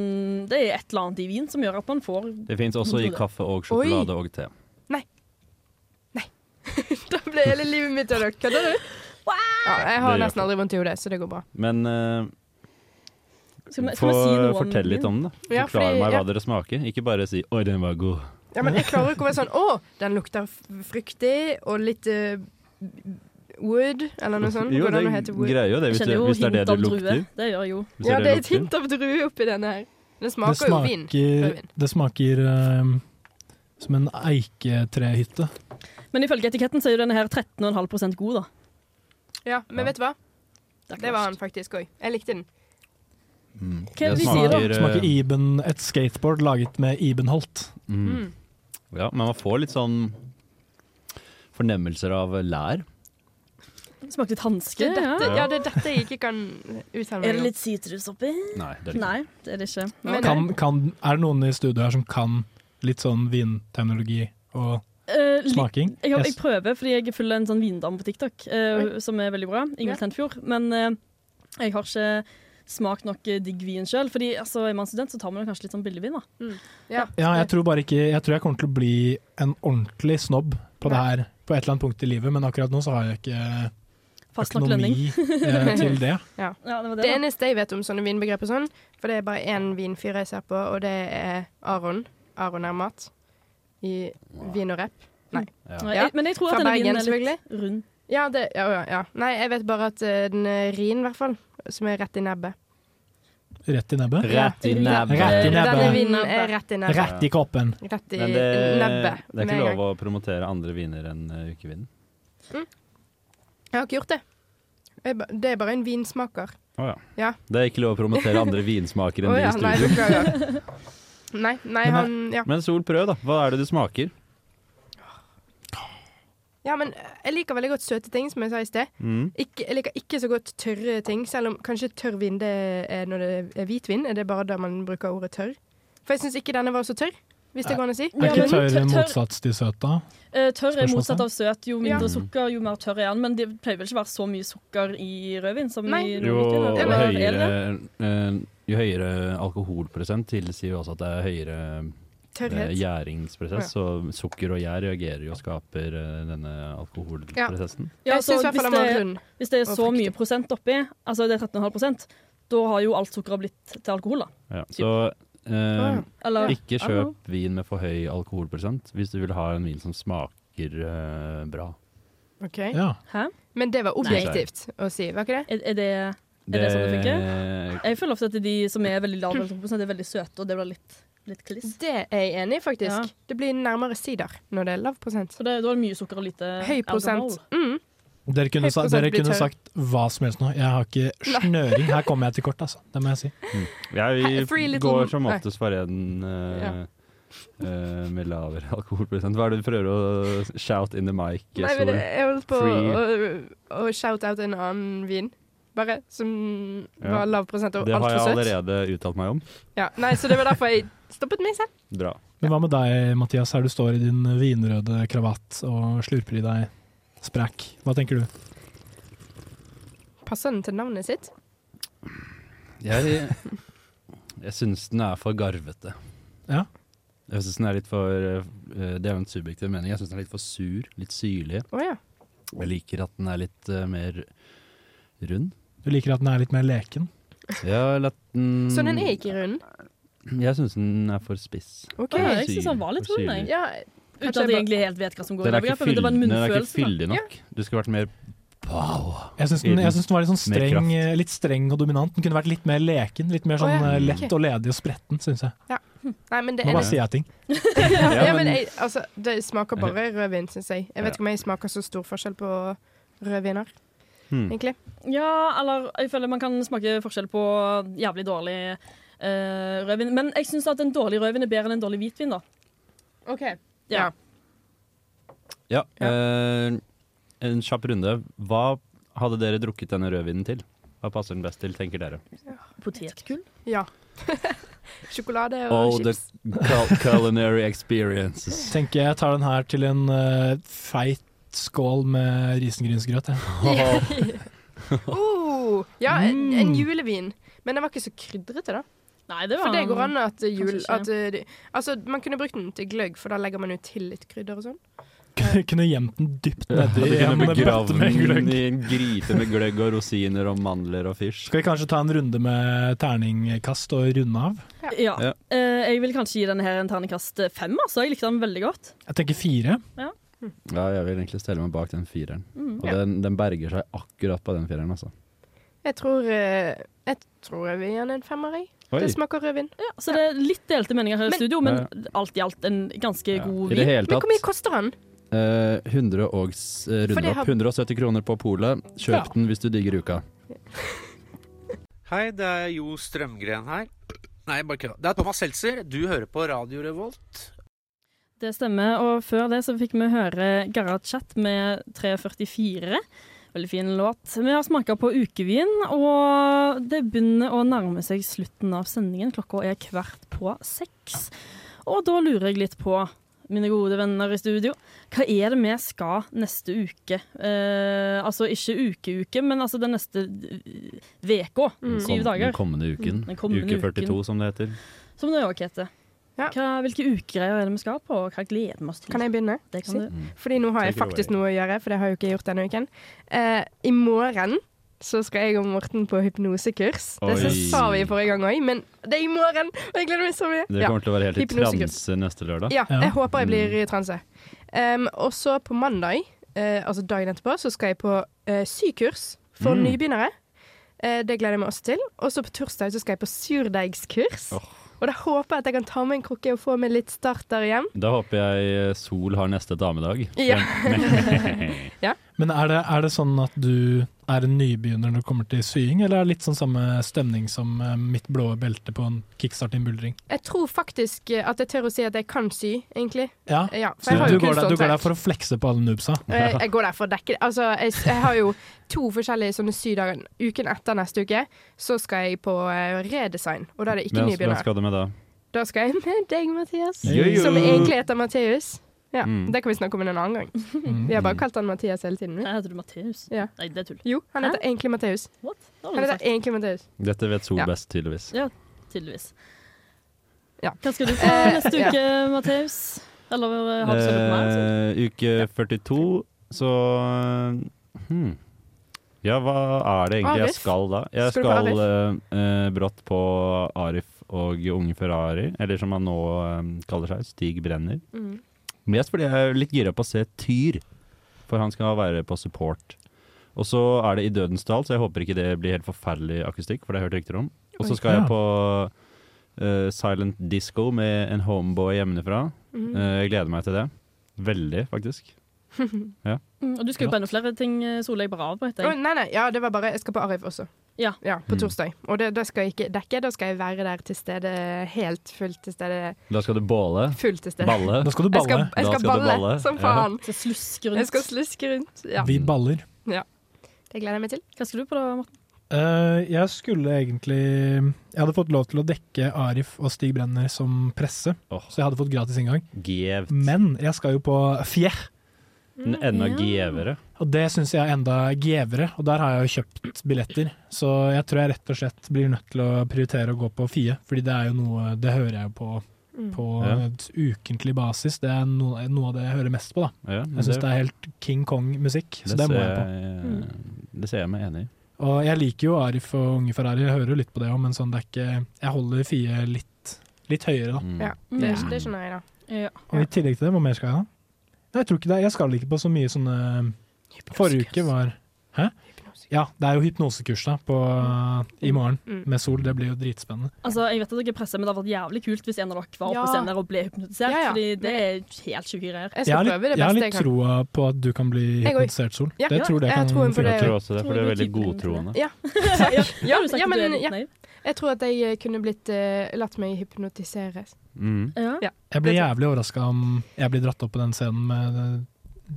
Det er et eller annet i vin som gjør at man får Det fins også i kaffe og sjokolade og te. Da ble hele livet mitt ødelagt. Kødder du? Ja, jeg har nesten aldri vondt i hodet, så det går bra. Men eh, Skal man, skal få vi si noe om fortelle litt om det. Ja, Forklar fordi- meg hva ja. dere smaker. Ikke bare si 'oi, den var god'. Ja, men jeg klarer ikke å være sånn Å, den lukter fruktig og litt uh, wood, eller noe sånt. Jo, Går det an det hete wood? greier jo det, hvis det, hvis det er det hint du lukter. Det gjør jo. Hvis Ja, det er et hint av drue oppi denne her. Det Det smaker jo vin. smaker, Rødvin. det smaker uh, som en eiketrehytte. Men ifølge etiketten så er jo denne her 13,5 god, da. Ja, men vet du hva? Det Det var han faktisk òg. Jeg likte den. Mm. Hva er det Det de sier, da? smaker, eh, Smaker Iben, et skateboard laget med Ibenholt. Mm. Mm. Ja, men man får litt sånn fornemmelser av lær. Smaker litt hanske. Det er dette, ja. ja, det er dette jeg ikke kan uttale meg Er det litt sitrus oppi? Nei, det er det ikke. Nei, det er det ikke. Men- Kan, kan, er det noen i studio her som kan litt sånn vinteknologi og Uh, smaking? Jeg, jeg, jeg prøver fordi jeg følger en sånn vindam på TikTok, uh, som er veldig bra. Ingvild. Tentfjord. Men uh, jeg har ikke smakt nok eh, digg vin sjøl. Fordi altså, er man student, så tar man jo kanskje litt sånn billigvin, da. Mm. Ja. Ja, jeg tror bare ikke Jeg tror jeg kommer til å bli en ordentlig snobb på det her på et eller annet punkt i livet, men akkurat nå så har jeg ikke Fast nok økonomi eh, til det. Ja. Ja, det var det, Det eneste jeg vet om sånne vinbegrep og sånn, for det er bare én vinfyr jeg ser på, og det er Aron. Aron er mat. I vin og rep. Nei. Ja. Men jeg tror Fra at denne Bergen, vinen er litt selvfølgelig. rund. Ja, det, ja, ja, ja. Nei, jeg vet bare at uh, den er rin, i hvert fall. Som er rett i nebbet. Rett i nebbet. Rett i nebbet. Rett i Denne vinen er rett i nebbet. Rett i koppen. Rett i Men det, nebbet. det er ikke lov å promotere andre viner enn ukevinen? Mm. Jeg har ikke gjort det. Det er bare en vinsmaker. Å ja. Ja. Det er ikke lov å promotere andre vinsmaker enn Å de i studio. Nei, Nei, nei, han ja. Men Sol, prøv, da. Hva er det du smaker? Ja, men jeg liker veldig godt søte ting, som jeg sa i sted. Mm. Ikke, jeg liker ikke så godt tørre ting, selv om kanskje tørr vin det er når det er hvitvin. Er det bare da man bruker ordet tørr? For jeg syns ikke denne var så tørr, hvis det går an å si. Er ikke men tørr tørr- til søt, da? Eh, tørr er motsatt av søt. Jo mindre Ja. sukker, jo mer tørr er den. Men det pleier vel ikke å være så mye sukker i rødvin som Nei. i Jo, det høyere, eh, jo høyere alkoholprosent tilsier jo også at det er høyere Tørrhet. gjæringsprosess. Ja. Så sukker og gjær reagerer jo og skaper eh, denne alkoholprosessen. Ja, Jeg så syns i hvert hvis det- er, Hvis det er så mye prosent oppi, altså det er 13,5% da har jo alt sukkeret blitt til alkohol, da. Ja, så eh, Eller ikke kjøp vin med for høy alkoholprosent hvis du vil ha en vin som smaker eh, bra. Ok. Ja. Hæ? Men det var objektivt å si, var ikke det? Er, er det er det sånn det funker? Jeg føler ofte at de som er veldig lave er veldig søte, og det blir litt, litt kliss. Det er jeg enig i, faktisk. Ja. Det blir nærmere sider når det er lav prosent. Så det, da er det mye sukker og lite Høy prosent. Mm. Dere kunne, sa, dere kunne sagt hva som helst nå. Jeg har ikke snøring. Her kommer jeg til kort, altså. Det må jeg si. Jeg He- free går som oftest for en eh, Ja. eh, med lavere alkoholprosent. Hva er det du prøver å shout in the mic? Nei, men jeg holdt på å, å shout out en annen vin. Bare som Ja. var lav prosent og Det har jeg allerede uttalt meg om. Ja, nei, så det var derfor jeg stoppet meg selv. Bra. Men hva med deg, Mathias, her du står i din vinrøde kravatt og slurper i deg sprekk. Hva tenker du? Passer den til navnet sitt? Jeg, jeg syns den er for garvete. Ja. Jeg syns den er litt for eh, Det er jo en subjektiv mening. Jeg syns den er litt for sur. Litt syrlig. Oh, ja. Jeg liker at den er litt uh, mer rund. Du liker at den er litt mer leken? Ja, eller at den Så den er ikke rund? Jeg syns den er for spiss. Ok. Ja, jeg synes Syr- den var litt rund, jeg. Ja, Uten at jeg egentlig helt vet hva som går Den i er ikke, begrepet, men det var en fyll- den er ikke munnfølelse. da. fyldig nok. Du skulle vært mer wow. Jeg syns den, jeg syns den var litt sånn Mer streng, kraft. litt streng og dominant. Den kunne vært litt mer leken, litt mer Å, sånn ja. eh, lett Ok. og ledig og spretten, syns jeg. Ja. Nei, men det Nå er bare sier jeg ting. ja, men- jeg, altså, det smaker bare rødvin, syns jeg. Jeg vet ikke om jeg smaker så stor forskjell på rødviner, Hmm. egentlig. Ja, eller jeg føler man kan smake forskjell på jævlig dårlig uh, rødvin. Men jeg syns at en dårlig rødvin er bedre enn en dårlig hvitvin, da. OK. Ja. Ja, eh, en kjapp runde. Hva hadde dere drukket denne rødvinen til? Hva passer den best til, tenker dere? Potetgull? Ja. Sjokolade og All chips. chips. the culinary experiences. Tenker jeg tar den her til en uh, feit skål med risengrynsgrøt. jeg. oh, ja, en, en Mm. julevin. Men den var ikke så krydrete, da. Nei, det var For det går an at jul at, uh, Altså, man kunne brukt den til gløgg, for da legger man jo til litt krydder og sånn. Kunne gjemt den dypt Ja, nedi ja, en bøtte begravd med den gløgg. i en gryte med gløgg og rosiner og mandler og fisk. Skal vi kanskje ta en runde med terningkast og runde av? Ja. Ja. Eh, jeg vil kanskje gi denne her en terningkast fem, altså. Jeg likte den veldig godt. Jeg tenker fire. Ja. Ja, jeg vil egentlig stelle meg bak den fireren. Mm, og ja. den, den berger seg akkurat på den fireren, altså. Jeg tror uh, Jeg tror jeg vil gi den en femmer, jeg. Oi. Det smaker rødvin. Ja, så det er litt delte meninger her i Men- studio, men alt i alt en ganske god vin. Men hvor mye koster den? eh, 100 og eh, har- 170 kroner på polet. Kjøp Ja. den hvis du digger uka. Hei, det er Jo Strømgren her. Nei, bare kødda. Det er Thomas Seltzer. Du hører på Radio Revolt. Det stemmer, og før det så fikk vi høre Garrat Chat med 344. Veldig fin låt. Vi har smaka på ukevin, og det begynner å nærme seg slutten av sendingen. Klokka er kvart på seks. Og da lurer jeg litt på, mine gode venner i studio, hva er det vi skal neste uke? Eh, altså ikke uke-uke, men altså den neste uka. veka. Den Syv dager. Den kommende uken. Mm, den kommende Uke 42, uken. som det heter. Som det òg heter. Hva, hvilke ukegreier er det vi skal på, og hva gleder vi oss til? Kan jeg begynne? Det kan Si. du. Fordi nå har jeg faktisk noe å gjøre, for det har jeg jo ikke gjort denne uken. Eh, I morgen så skal jeg og Morten på hypnosekurs. Det så sa vi forrige gang òg, men det er i morgen! Og jeg gleder meg så mye. Dere kommer til å være helt i transe neste lørdag. Ja, jeg håper jeg blir Mm. i transe. Um, og så på mandag, uh, altså dagen etterpå, så skal jeg på uh, sykurs for Mm. nybegynnere. Uh, det gleder jeg meg også til. Og så på torsdag så skal jeg på surdeigskurs. Og da håper jeg at jeg kan ta med en krukke og få med litt starter hjem. Da håper jeg eh, Sol har neste damedag. Ja. ja. Men er det, er det sånn at du er en nybegynner når det kommer til sying, eller er det litt sånn samme stemning som eh, mitt blå belte på en kickstart i en buldring? Jeg tror faktisk eh, at jeg tør å si at jeg kan sy, egentlig. Ja, Ja, for så jeg har du jo går, der, du går der for å flekse på alle noobsa? Eh, Jeg går der for å dekke det. Altså, jeg, jeg har jo to forskjellige sånne sydager. Uken etter neste uke så skal jeg på redesign, og da er det ikke nybegynner. hvem skal du med da? Da skal jeg med deg, Mathias. Jo, jo. Som egentlig heter Mathias. Ja, Mm. Det kan vi snakke om en annen gang. Mm. Vi har bare kalt han Mathias hele tiden. Nei, heter du Mathias? Ja. Nei, det er tull. Jo, han heter egentlig Mathias. What? Det har Han heter sagt. egentlig Mathias. Dette vet Sol Ja. best, tydeligvis. Ja, tydeligvis. Ja. Hva skal du få Eh, neste ja. uke, Mathias? Eller eh, har du sett på meg? Eh, uke 42, så hmm. Ja, hva er det egentlig jeg skal da? Jeg Skal skal eh, eh, brått på Arif og Unge Ferrari, eller som han nå eh, kaller seg, Stig Brenner. Mm. Mest fordi jeg er litt gira på å se Tyr, for han skal være på support. Og så er det i Dødens dal, så jeg håper ikke det blir helt forferdelig akustikk, for det har jeg hørt rykter om. Og så skal jeg på uh, Silent Disco med en homeboy hjemmefra. Mm. Uh, jeg gleder meg til det. Veldig, faktisk. Ja. Mm, og du skal jo på enda flere ting, eh, Solveig. Bare avbryt Å, Oh, nei, nei, ja, det var bare Jeg skal på Arif også. Ja. på Mm. torsdag. Og det, da skal jeg ikke dekke. Da skal jeg være der til stede, helt fullt til stede. Da skal du båle. Fullt til stede. Balle. Jeg skal, jeg skal, jeg skal du balle, balle. som Ja. faen. Skal sluske rundt. Jeg skal sluske rundt. Ja. Vi baller. ja. Det gleder jeg meg til. Hva skal du på da, Morten? Uh, jeg skulle egentlig Jeg hadde fått lov til å dekke Arif og Stig Brenner som presse, så jeg hadde fått gratis inngang. Gjevt. Men jeg skal jo på Fjeh. Men Enda gjevere. Og det syns jeg er enda gjevere, og der har jeg jo kjøpt billetter. Så jeg tror jeg rett og slett blir nødt til å prioritere å gå på Fie, fordi det er jo noe Det hører jeg jo på Mm. på Ja. et ukentlig basis. Det er noe, noe av det jeg hører mest på, da. Ja, jeg syns det- det er helt King Kong-musikk, så det, Det må jeg på. jeg, Mm. det ser jeg meg enig i. Og jeg liker jo Arif og Unge Ferrari, jeg hører jo litt på det òg, men sånn det er ikke Jeg holder Fie litt, litt høyere, da. Mm. Ja, det, det skjønner jeg, da. Ja. Og i tillegg til det, hva mer skal jeg ha? Nei, jeg tror ikke det. Jeg skal ikke på så mye sånne Forrige uke var Hæ? Ja, det er jo hypnosekurs da på, i morgen Mm. med Sol. Det blir jo dritspennende. Altså, jeg vet at dere er presset, men det hadde vært jævlig kult hvis en av dere var oppe Ja. på scenen der og ble hypnotisert. Ja, ja. Fordi det er helt sjuke greier. Jeg Jeg har litt, det jeg har litt troa på at du kan bli hypnotisert, Sol. Ja, det tror jeg jeg kan tror det. Jeg tror også det, for det er veldig godtroende. Ja. Ja, men ja. Jeg tror at jeg eh, kunne blitt uh, latt meg hypnotisere. Mm. Ja. Ja. Jeg blir jævlig overraska om jeg blir dratt opp på den scenen med den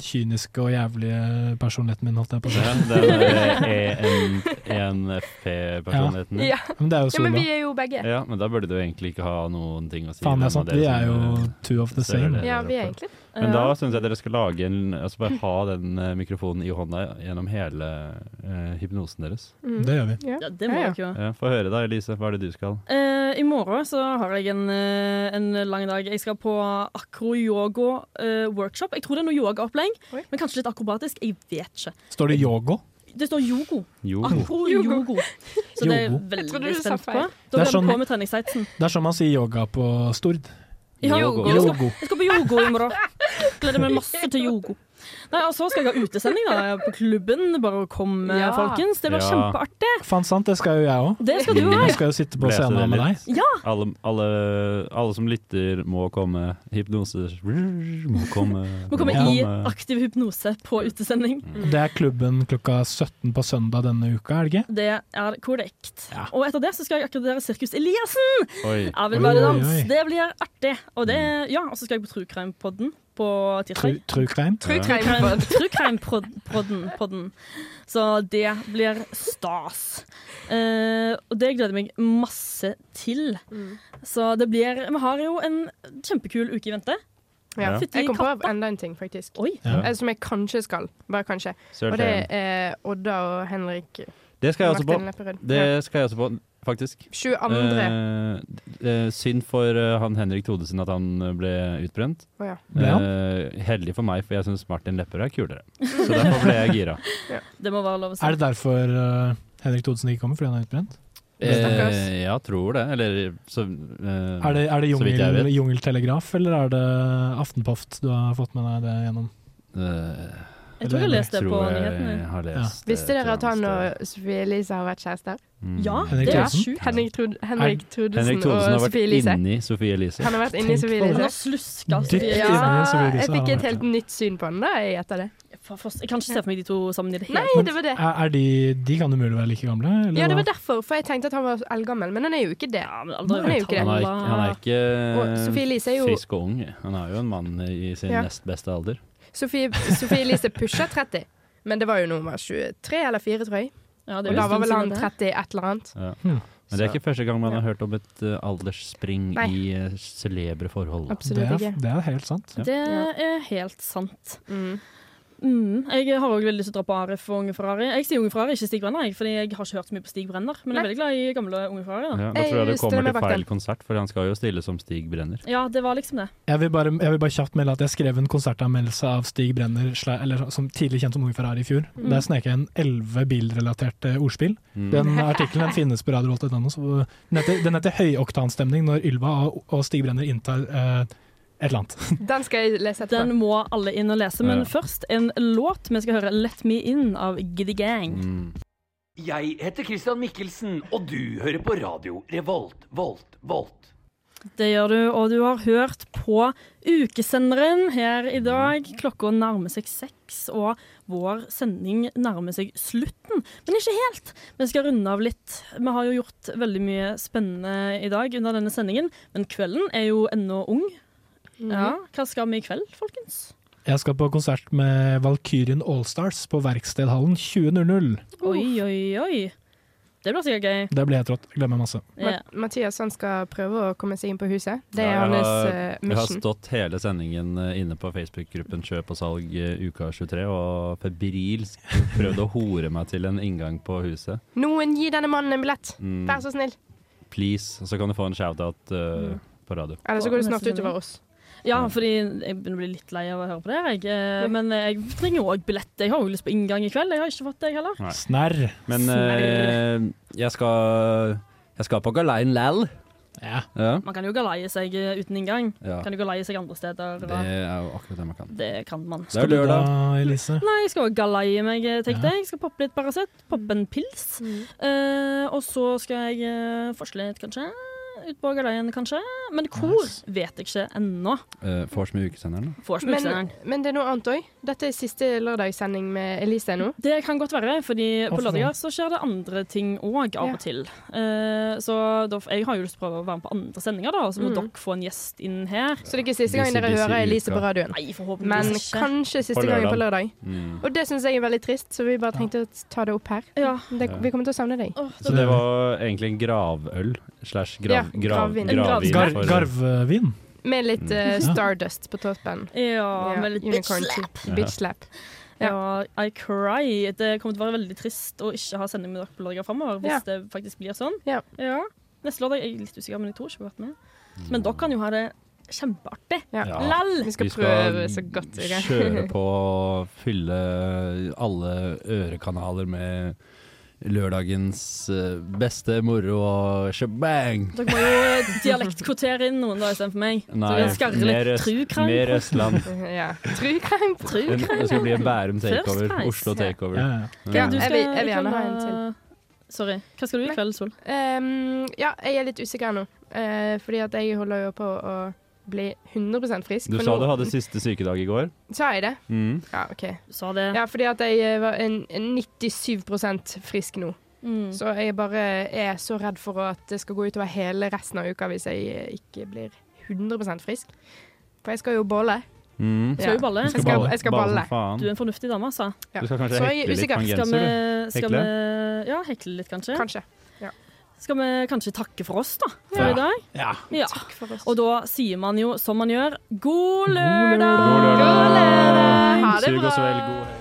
kyniske og jævlige personligheten min, holdt jeg på å si. Ja, den ENFP-personligheten din. Ja. Men det er jo ja, men vi er jo begge. Ja, men da burde du egentlig ikke ha noen ting å si. Faen, det er sant. Vi er jo two of the same. Ja, vi er egentlig Men da syns jeg dere skal lage en, altså bare ha den eh, mikrofonen i hånda gjennom hele eh, hypnosen deres. Mm. Det gjør vi. Ja. Det må Ja, ja. dere gjøre. Ja, Få høre da, Elise. Hva er det du skal? Eh, I morgen så har jeg en, eh, en lang dag. Jeg skal på akro-yoga-workshop. jeg tror det er noe yogaopplegg, men kanskje litt akrobatisk. Jeg vet ikke. Står det yogo? Det står yogo. Jo. Akro-yogo. Så det er jeg Yogo. Jeg trodde veldig du sa spent på. feil. Da Det er vi sånn- på med treningssightsen. Det er sånn man sier yoga på Stord. Yogo. Jeg, skal, jeg skal på yogo i morgen. Gleder meg masse til yogo. Nei, og så skal jeg ha utesending da, på klubben. Bare kom, Ja. folkens. Det blir Ja. kjempeartig. Faen sant, det skal jo jeg òg. Det skal du Jeg skal jo sitte på scenen med deg. Ja. Alle, alle, alle som lytter, må komme. Hypnose Må komme. Må komme Ja. i aktiv hypnose på utesending. Det er klubben klokka 17 på søndag denne uka, er det ikke? Det er korrekt. Ja. Og etter det så skal jeg akkreditere Sirkus Eliassen! Oi. Jeg vil bare danse. Det blir artig. Og det, ja, og så skal jeg på True Crime-podden på tirsdag. True True crime Crime- True Crime-podden. Podden. Så det blir stas. Eh, og det gleder jeg meg masse til. Mm. Så det blir Vi har jo en kjempekul uke i vente. Ja. Ja. Jeg kom på enda en ting, faktisk. Oi. Ja. Eh, Som jeg kanskje skal. Bare kanskje. Og det er Odda og Henrik Det skal jeg også på. Det skal jeg også på, faktisk. 22. Eh, eh, synd for eh, han Henrik Thodesen at han eh, ble utbrent. Oh, ja. Ja. Eh, heldig for meg, for jeg syns Martin Lepperød er kulere. Så derfor ble jeg gira. Det må være lov å si. Er det derfor uh, Henrik Thodesen ikke kommer, fordi han er utbrent? Eh, ja, tror det. Eller så eh, Er det, er det så vidt jeg jungel. Jungeltelegraf, eller er det Aftenpoft du har fått med deg det gjennom? Eh, Jeg tror jeg leste det på nyhetene. Ja. Visste dere at han og Sofie Elise har vært kjærester? Mm. Ja, det er sjukt. Henrik, Trud Henrik Thodesen Henrik Thodesen og vært Elise. Elise. Han har vært inni Sophie på Han har Elise. sluska Sophie Elise. Ja, jeg fikk et helt nytt syn på han da, jeg etter det. Jeg kan ikke se for meg de to sammen i det hele Nei, det var det. Er, de, de kan umulig være like gamle? Eller Ja, det var derfor, for jeg tenkte at han var eldgammel, men han er jo ikke det. Ja, Han er jo ikke det. Han er, ikke- han er ikke Elise frisk og ung. Han er jo en mann i sin Ja. nest beste alder. Sofie, Sofie Elise pusha 30, men det var jo nummer 23 eller 4, tror jeg. Ja, det Og da var vel han 30 et eller annet. Ja. Hmm. Men det er ikke første gang man har hørt om et uh, aldersspring Nei. i uh, celebre forhold. Det er, det er helt sant. Ja. Det er helt sant. Mm. Mm. Jeg har også veldig lyst til å dra på ARF og Unge Ferrari. Jeg sier Unge Ferrari, ikke Stig Brenner, jeg, fordi jeg har ikke hørt så mye på Stig Brenner. Men jeg er veldig glad i gamle Unge Ferrari. Da. Ja, da tror jeg Jeg det kommer til feil konsert, for han skal jo stille som Stig Brenner. Ja, det var liksom det. Jeg vil, bare, jeg vil bare kjapt melde at jeg skrev en konsertanmeldelse av Stig Brenner, eller som tidlig kjent som Unge Ferrari, i fjor. Mm. Der snek jeg inn elleve bilrelaterte ordspill. Mm. Den artikkelen finnes på radiovolt.no. så Den heter, den heter 'Høyoktanstemning når Ylva og, og Stig Brenner inntar eh, et eller annet'. Den skal jeg lese etterpå. Den må alle inn og lese. Men Ja. først en låt. Vi skal høre 'Let Me In' av Giddy Gang. Mm. Jeg heter Christian Mikkelsen, og du hører på radio Revolt, Volt, Volt. Det gjør du, og du har hørt på ukesenderen her i dag. Klokka nærmer seg seks, og vår sending nærmer seg slutten. Men ikke helt. Vi skal runde av litt. Vi har jo gjort veldig mye spennende i dag under denne sendingen, men kvelden er jo ennå ung. Mhm. Ja, Hva skal vi i kveld, folkens? Jeg skal på konsert med Valkyrien Allstars på Verkstedhallen 20.00. Oi, oi, oi. Det blir sikkert gøy. Det blir helt rått. Gleder meg masse. Yeah. Mathias han skal prøve å komme seg inn på huset. Det er Ja, hans har- eh, Jeg har stått hele sendingen eh, inne på Facebook-gruppen Kjøp og salg eh, uka 23 og febrilsk prøvd å hore meg til en inngang på huset. Noen gi denne mannen en billett. Mm. Vær så snill. Please. Så kan du få en shout-out uh, Mm. på radio. Eller så går du snart utover oss. Ja, fordi jeg begynner å bli litt lei av å høre på det. Jeg. eh, Men jeg trenger òg billett. Jeg har jo lyst på inngang i kveld. Jeg har ikke fått det, jeg heller. Nei. Snarr. Men uh, jeg skal Jeg skal på Galeien Lell. Ja. Man kan jo galeie seg eh, uten inngang. Ja. Kan jo galeie seg andre steder. Det er jo akkurat det man kan. Det kan man. Skal du da, Elise? Nei, jeg skal galeie meg, tenkte jeg. Jeg skal poppe litt Paracet, poppe en pils. Eh, og så skal jeg uh, forske litt, kanskje. Ut på galeien, kanskje. Men hvor vet jeg ikke ennå. Uh, Vors med ukesenderen, da. Vors med Men, ukesenderen. men det er noe annet òg. Dette er siste lørdagssending med Elise nå. Det kan godt være, fordi på lørdager så skjer det andre ting òg, av Ja. og til. Eh, så da, jeg har jo lyst til å prøve å være med på andre sendinger, da, og så må Mm. dere få en gjest inn her. Så det er ikke siste gang dere hører Elise på radioen. Nei, forhåpentligvis Men ikke. kanskje siste På gangen på lørdag. Mm. Og det syns jeg er veldig trist, så vi bare tenkte å ta det opp her. Det, Vi kommer til å savne deg. Så det var egentlig en gravøl slash Ja, grav, grav, gravvin. Gar for- garvvin. Med litt Mm. eh, Stardust på toppen. Ja, med litt bitch unicorn slap. Bitch slap. Ja, I cry. Det kommer til å være veldig trist å ikke ha sending med dere på lørdager framover, hvis Ja. det faktisk blir sånn. Ja. Neste lørdag er jeg litt usikker, men jeg tror ikke vi har vært med. Men dere kan jo ha det kjempeartig. Ja. Lell! Vi skal prøve så godt vi kan. kjøre på og fylle alle ørekanaler med lørdagens eh, beste moro og shabang. Dere må jo dialektkvotere inn noen da istedenfor meg. Nei, mer, øst, mer Østland. ja. Trukrang. En- Det skal bli en Bærum takeover. Oslo takeover. Ja, ja. Ja, Du jeg vil, jeg vil gjerne ha en til. Sorry. Hva skal du i kveld, Sol? Um, ja, jeg er litt usikker nå. Uh, fordi at jeg holder jo på å bli 100 frisk. Du For sa nå- du hadde siste sykedag i går. Sa jeg det? Mm. Ja, OK. Sa det. Ja, fordi at jeg eh, var en, en 97% frisk nå. Mm. Så jeg bare er så redd for at det skal gå utover hele resten av uka hvis jeg eh, ikke blir 100% frisk. For jeg skal jo bolle. Mm. Skal du balle. Jeg skal, jeg skal Balle balle. Du er en fornuftig dame, altså. Ja. Du skal kanskje Så hekle litt på genser. Skal vi, du? skal Hekle? vi Ja, hekle litt, kanskje. Kanskje. Ja. Skal vi kanskje takke for oss, da? For Ja. i dag? Ja. Takk for oss. Og da sier man jo som man gjør, god lørdag! God lørdag! Ha det bra!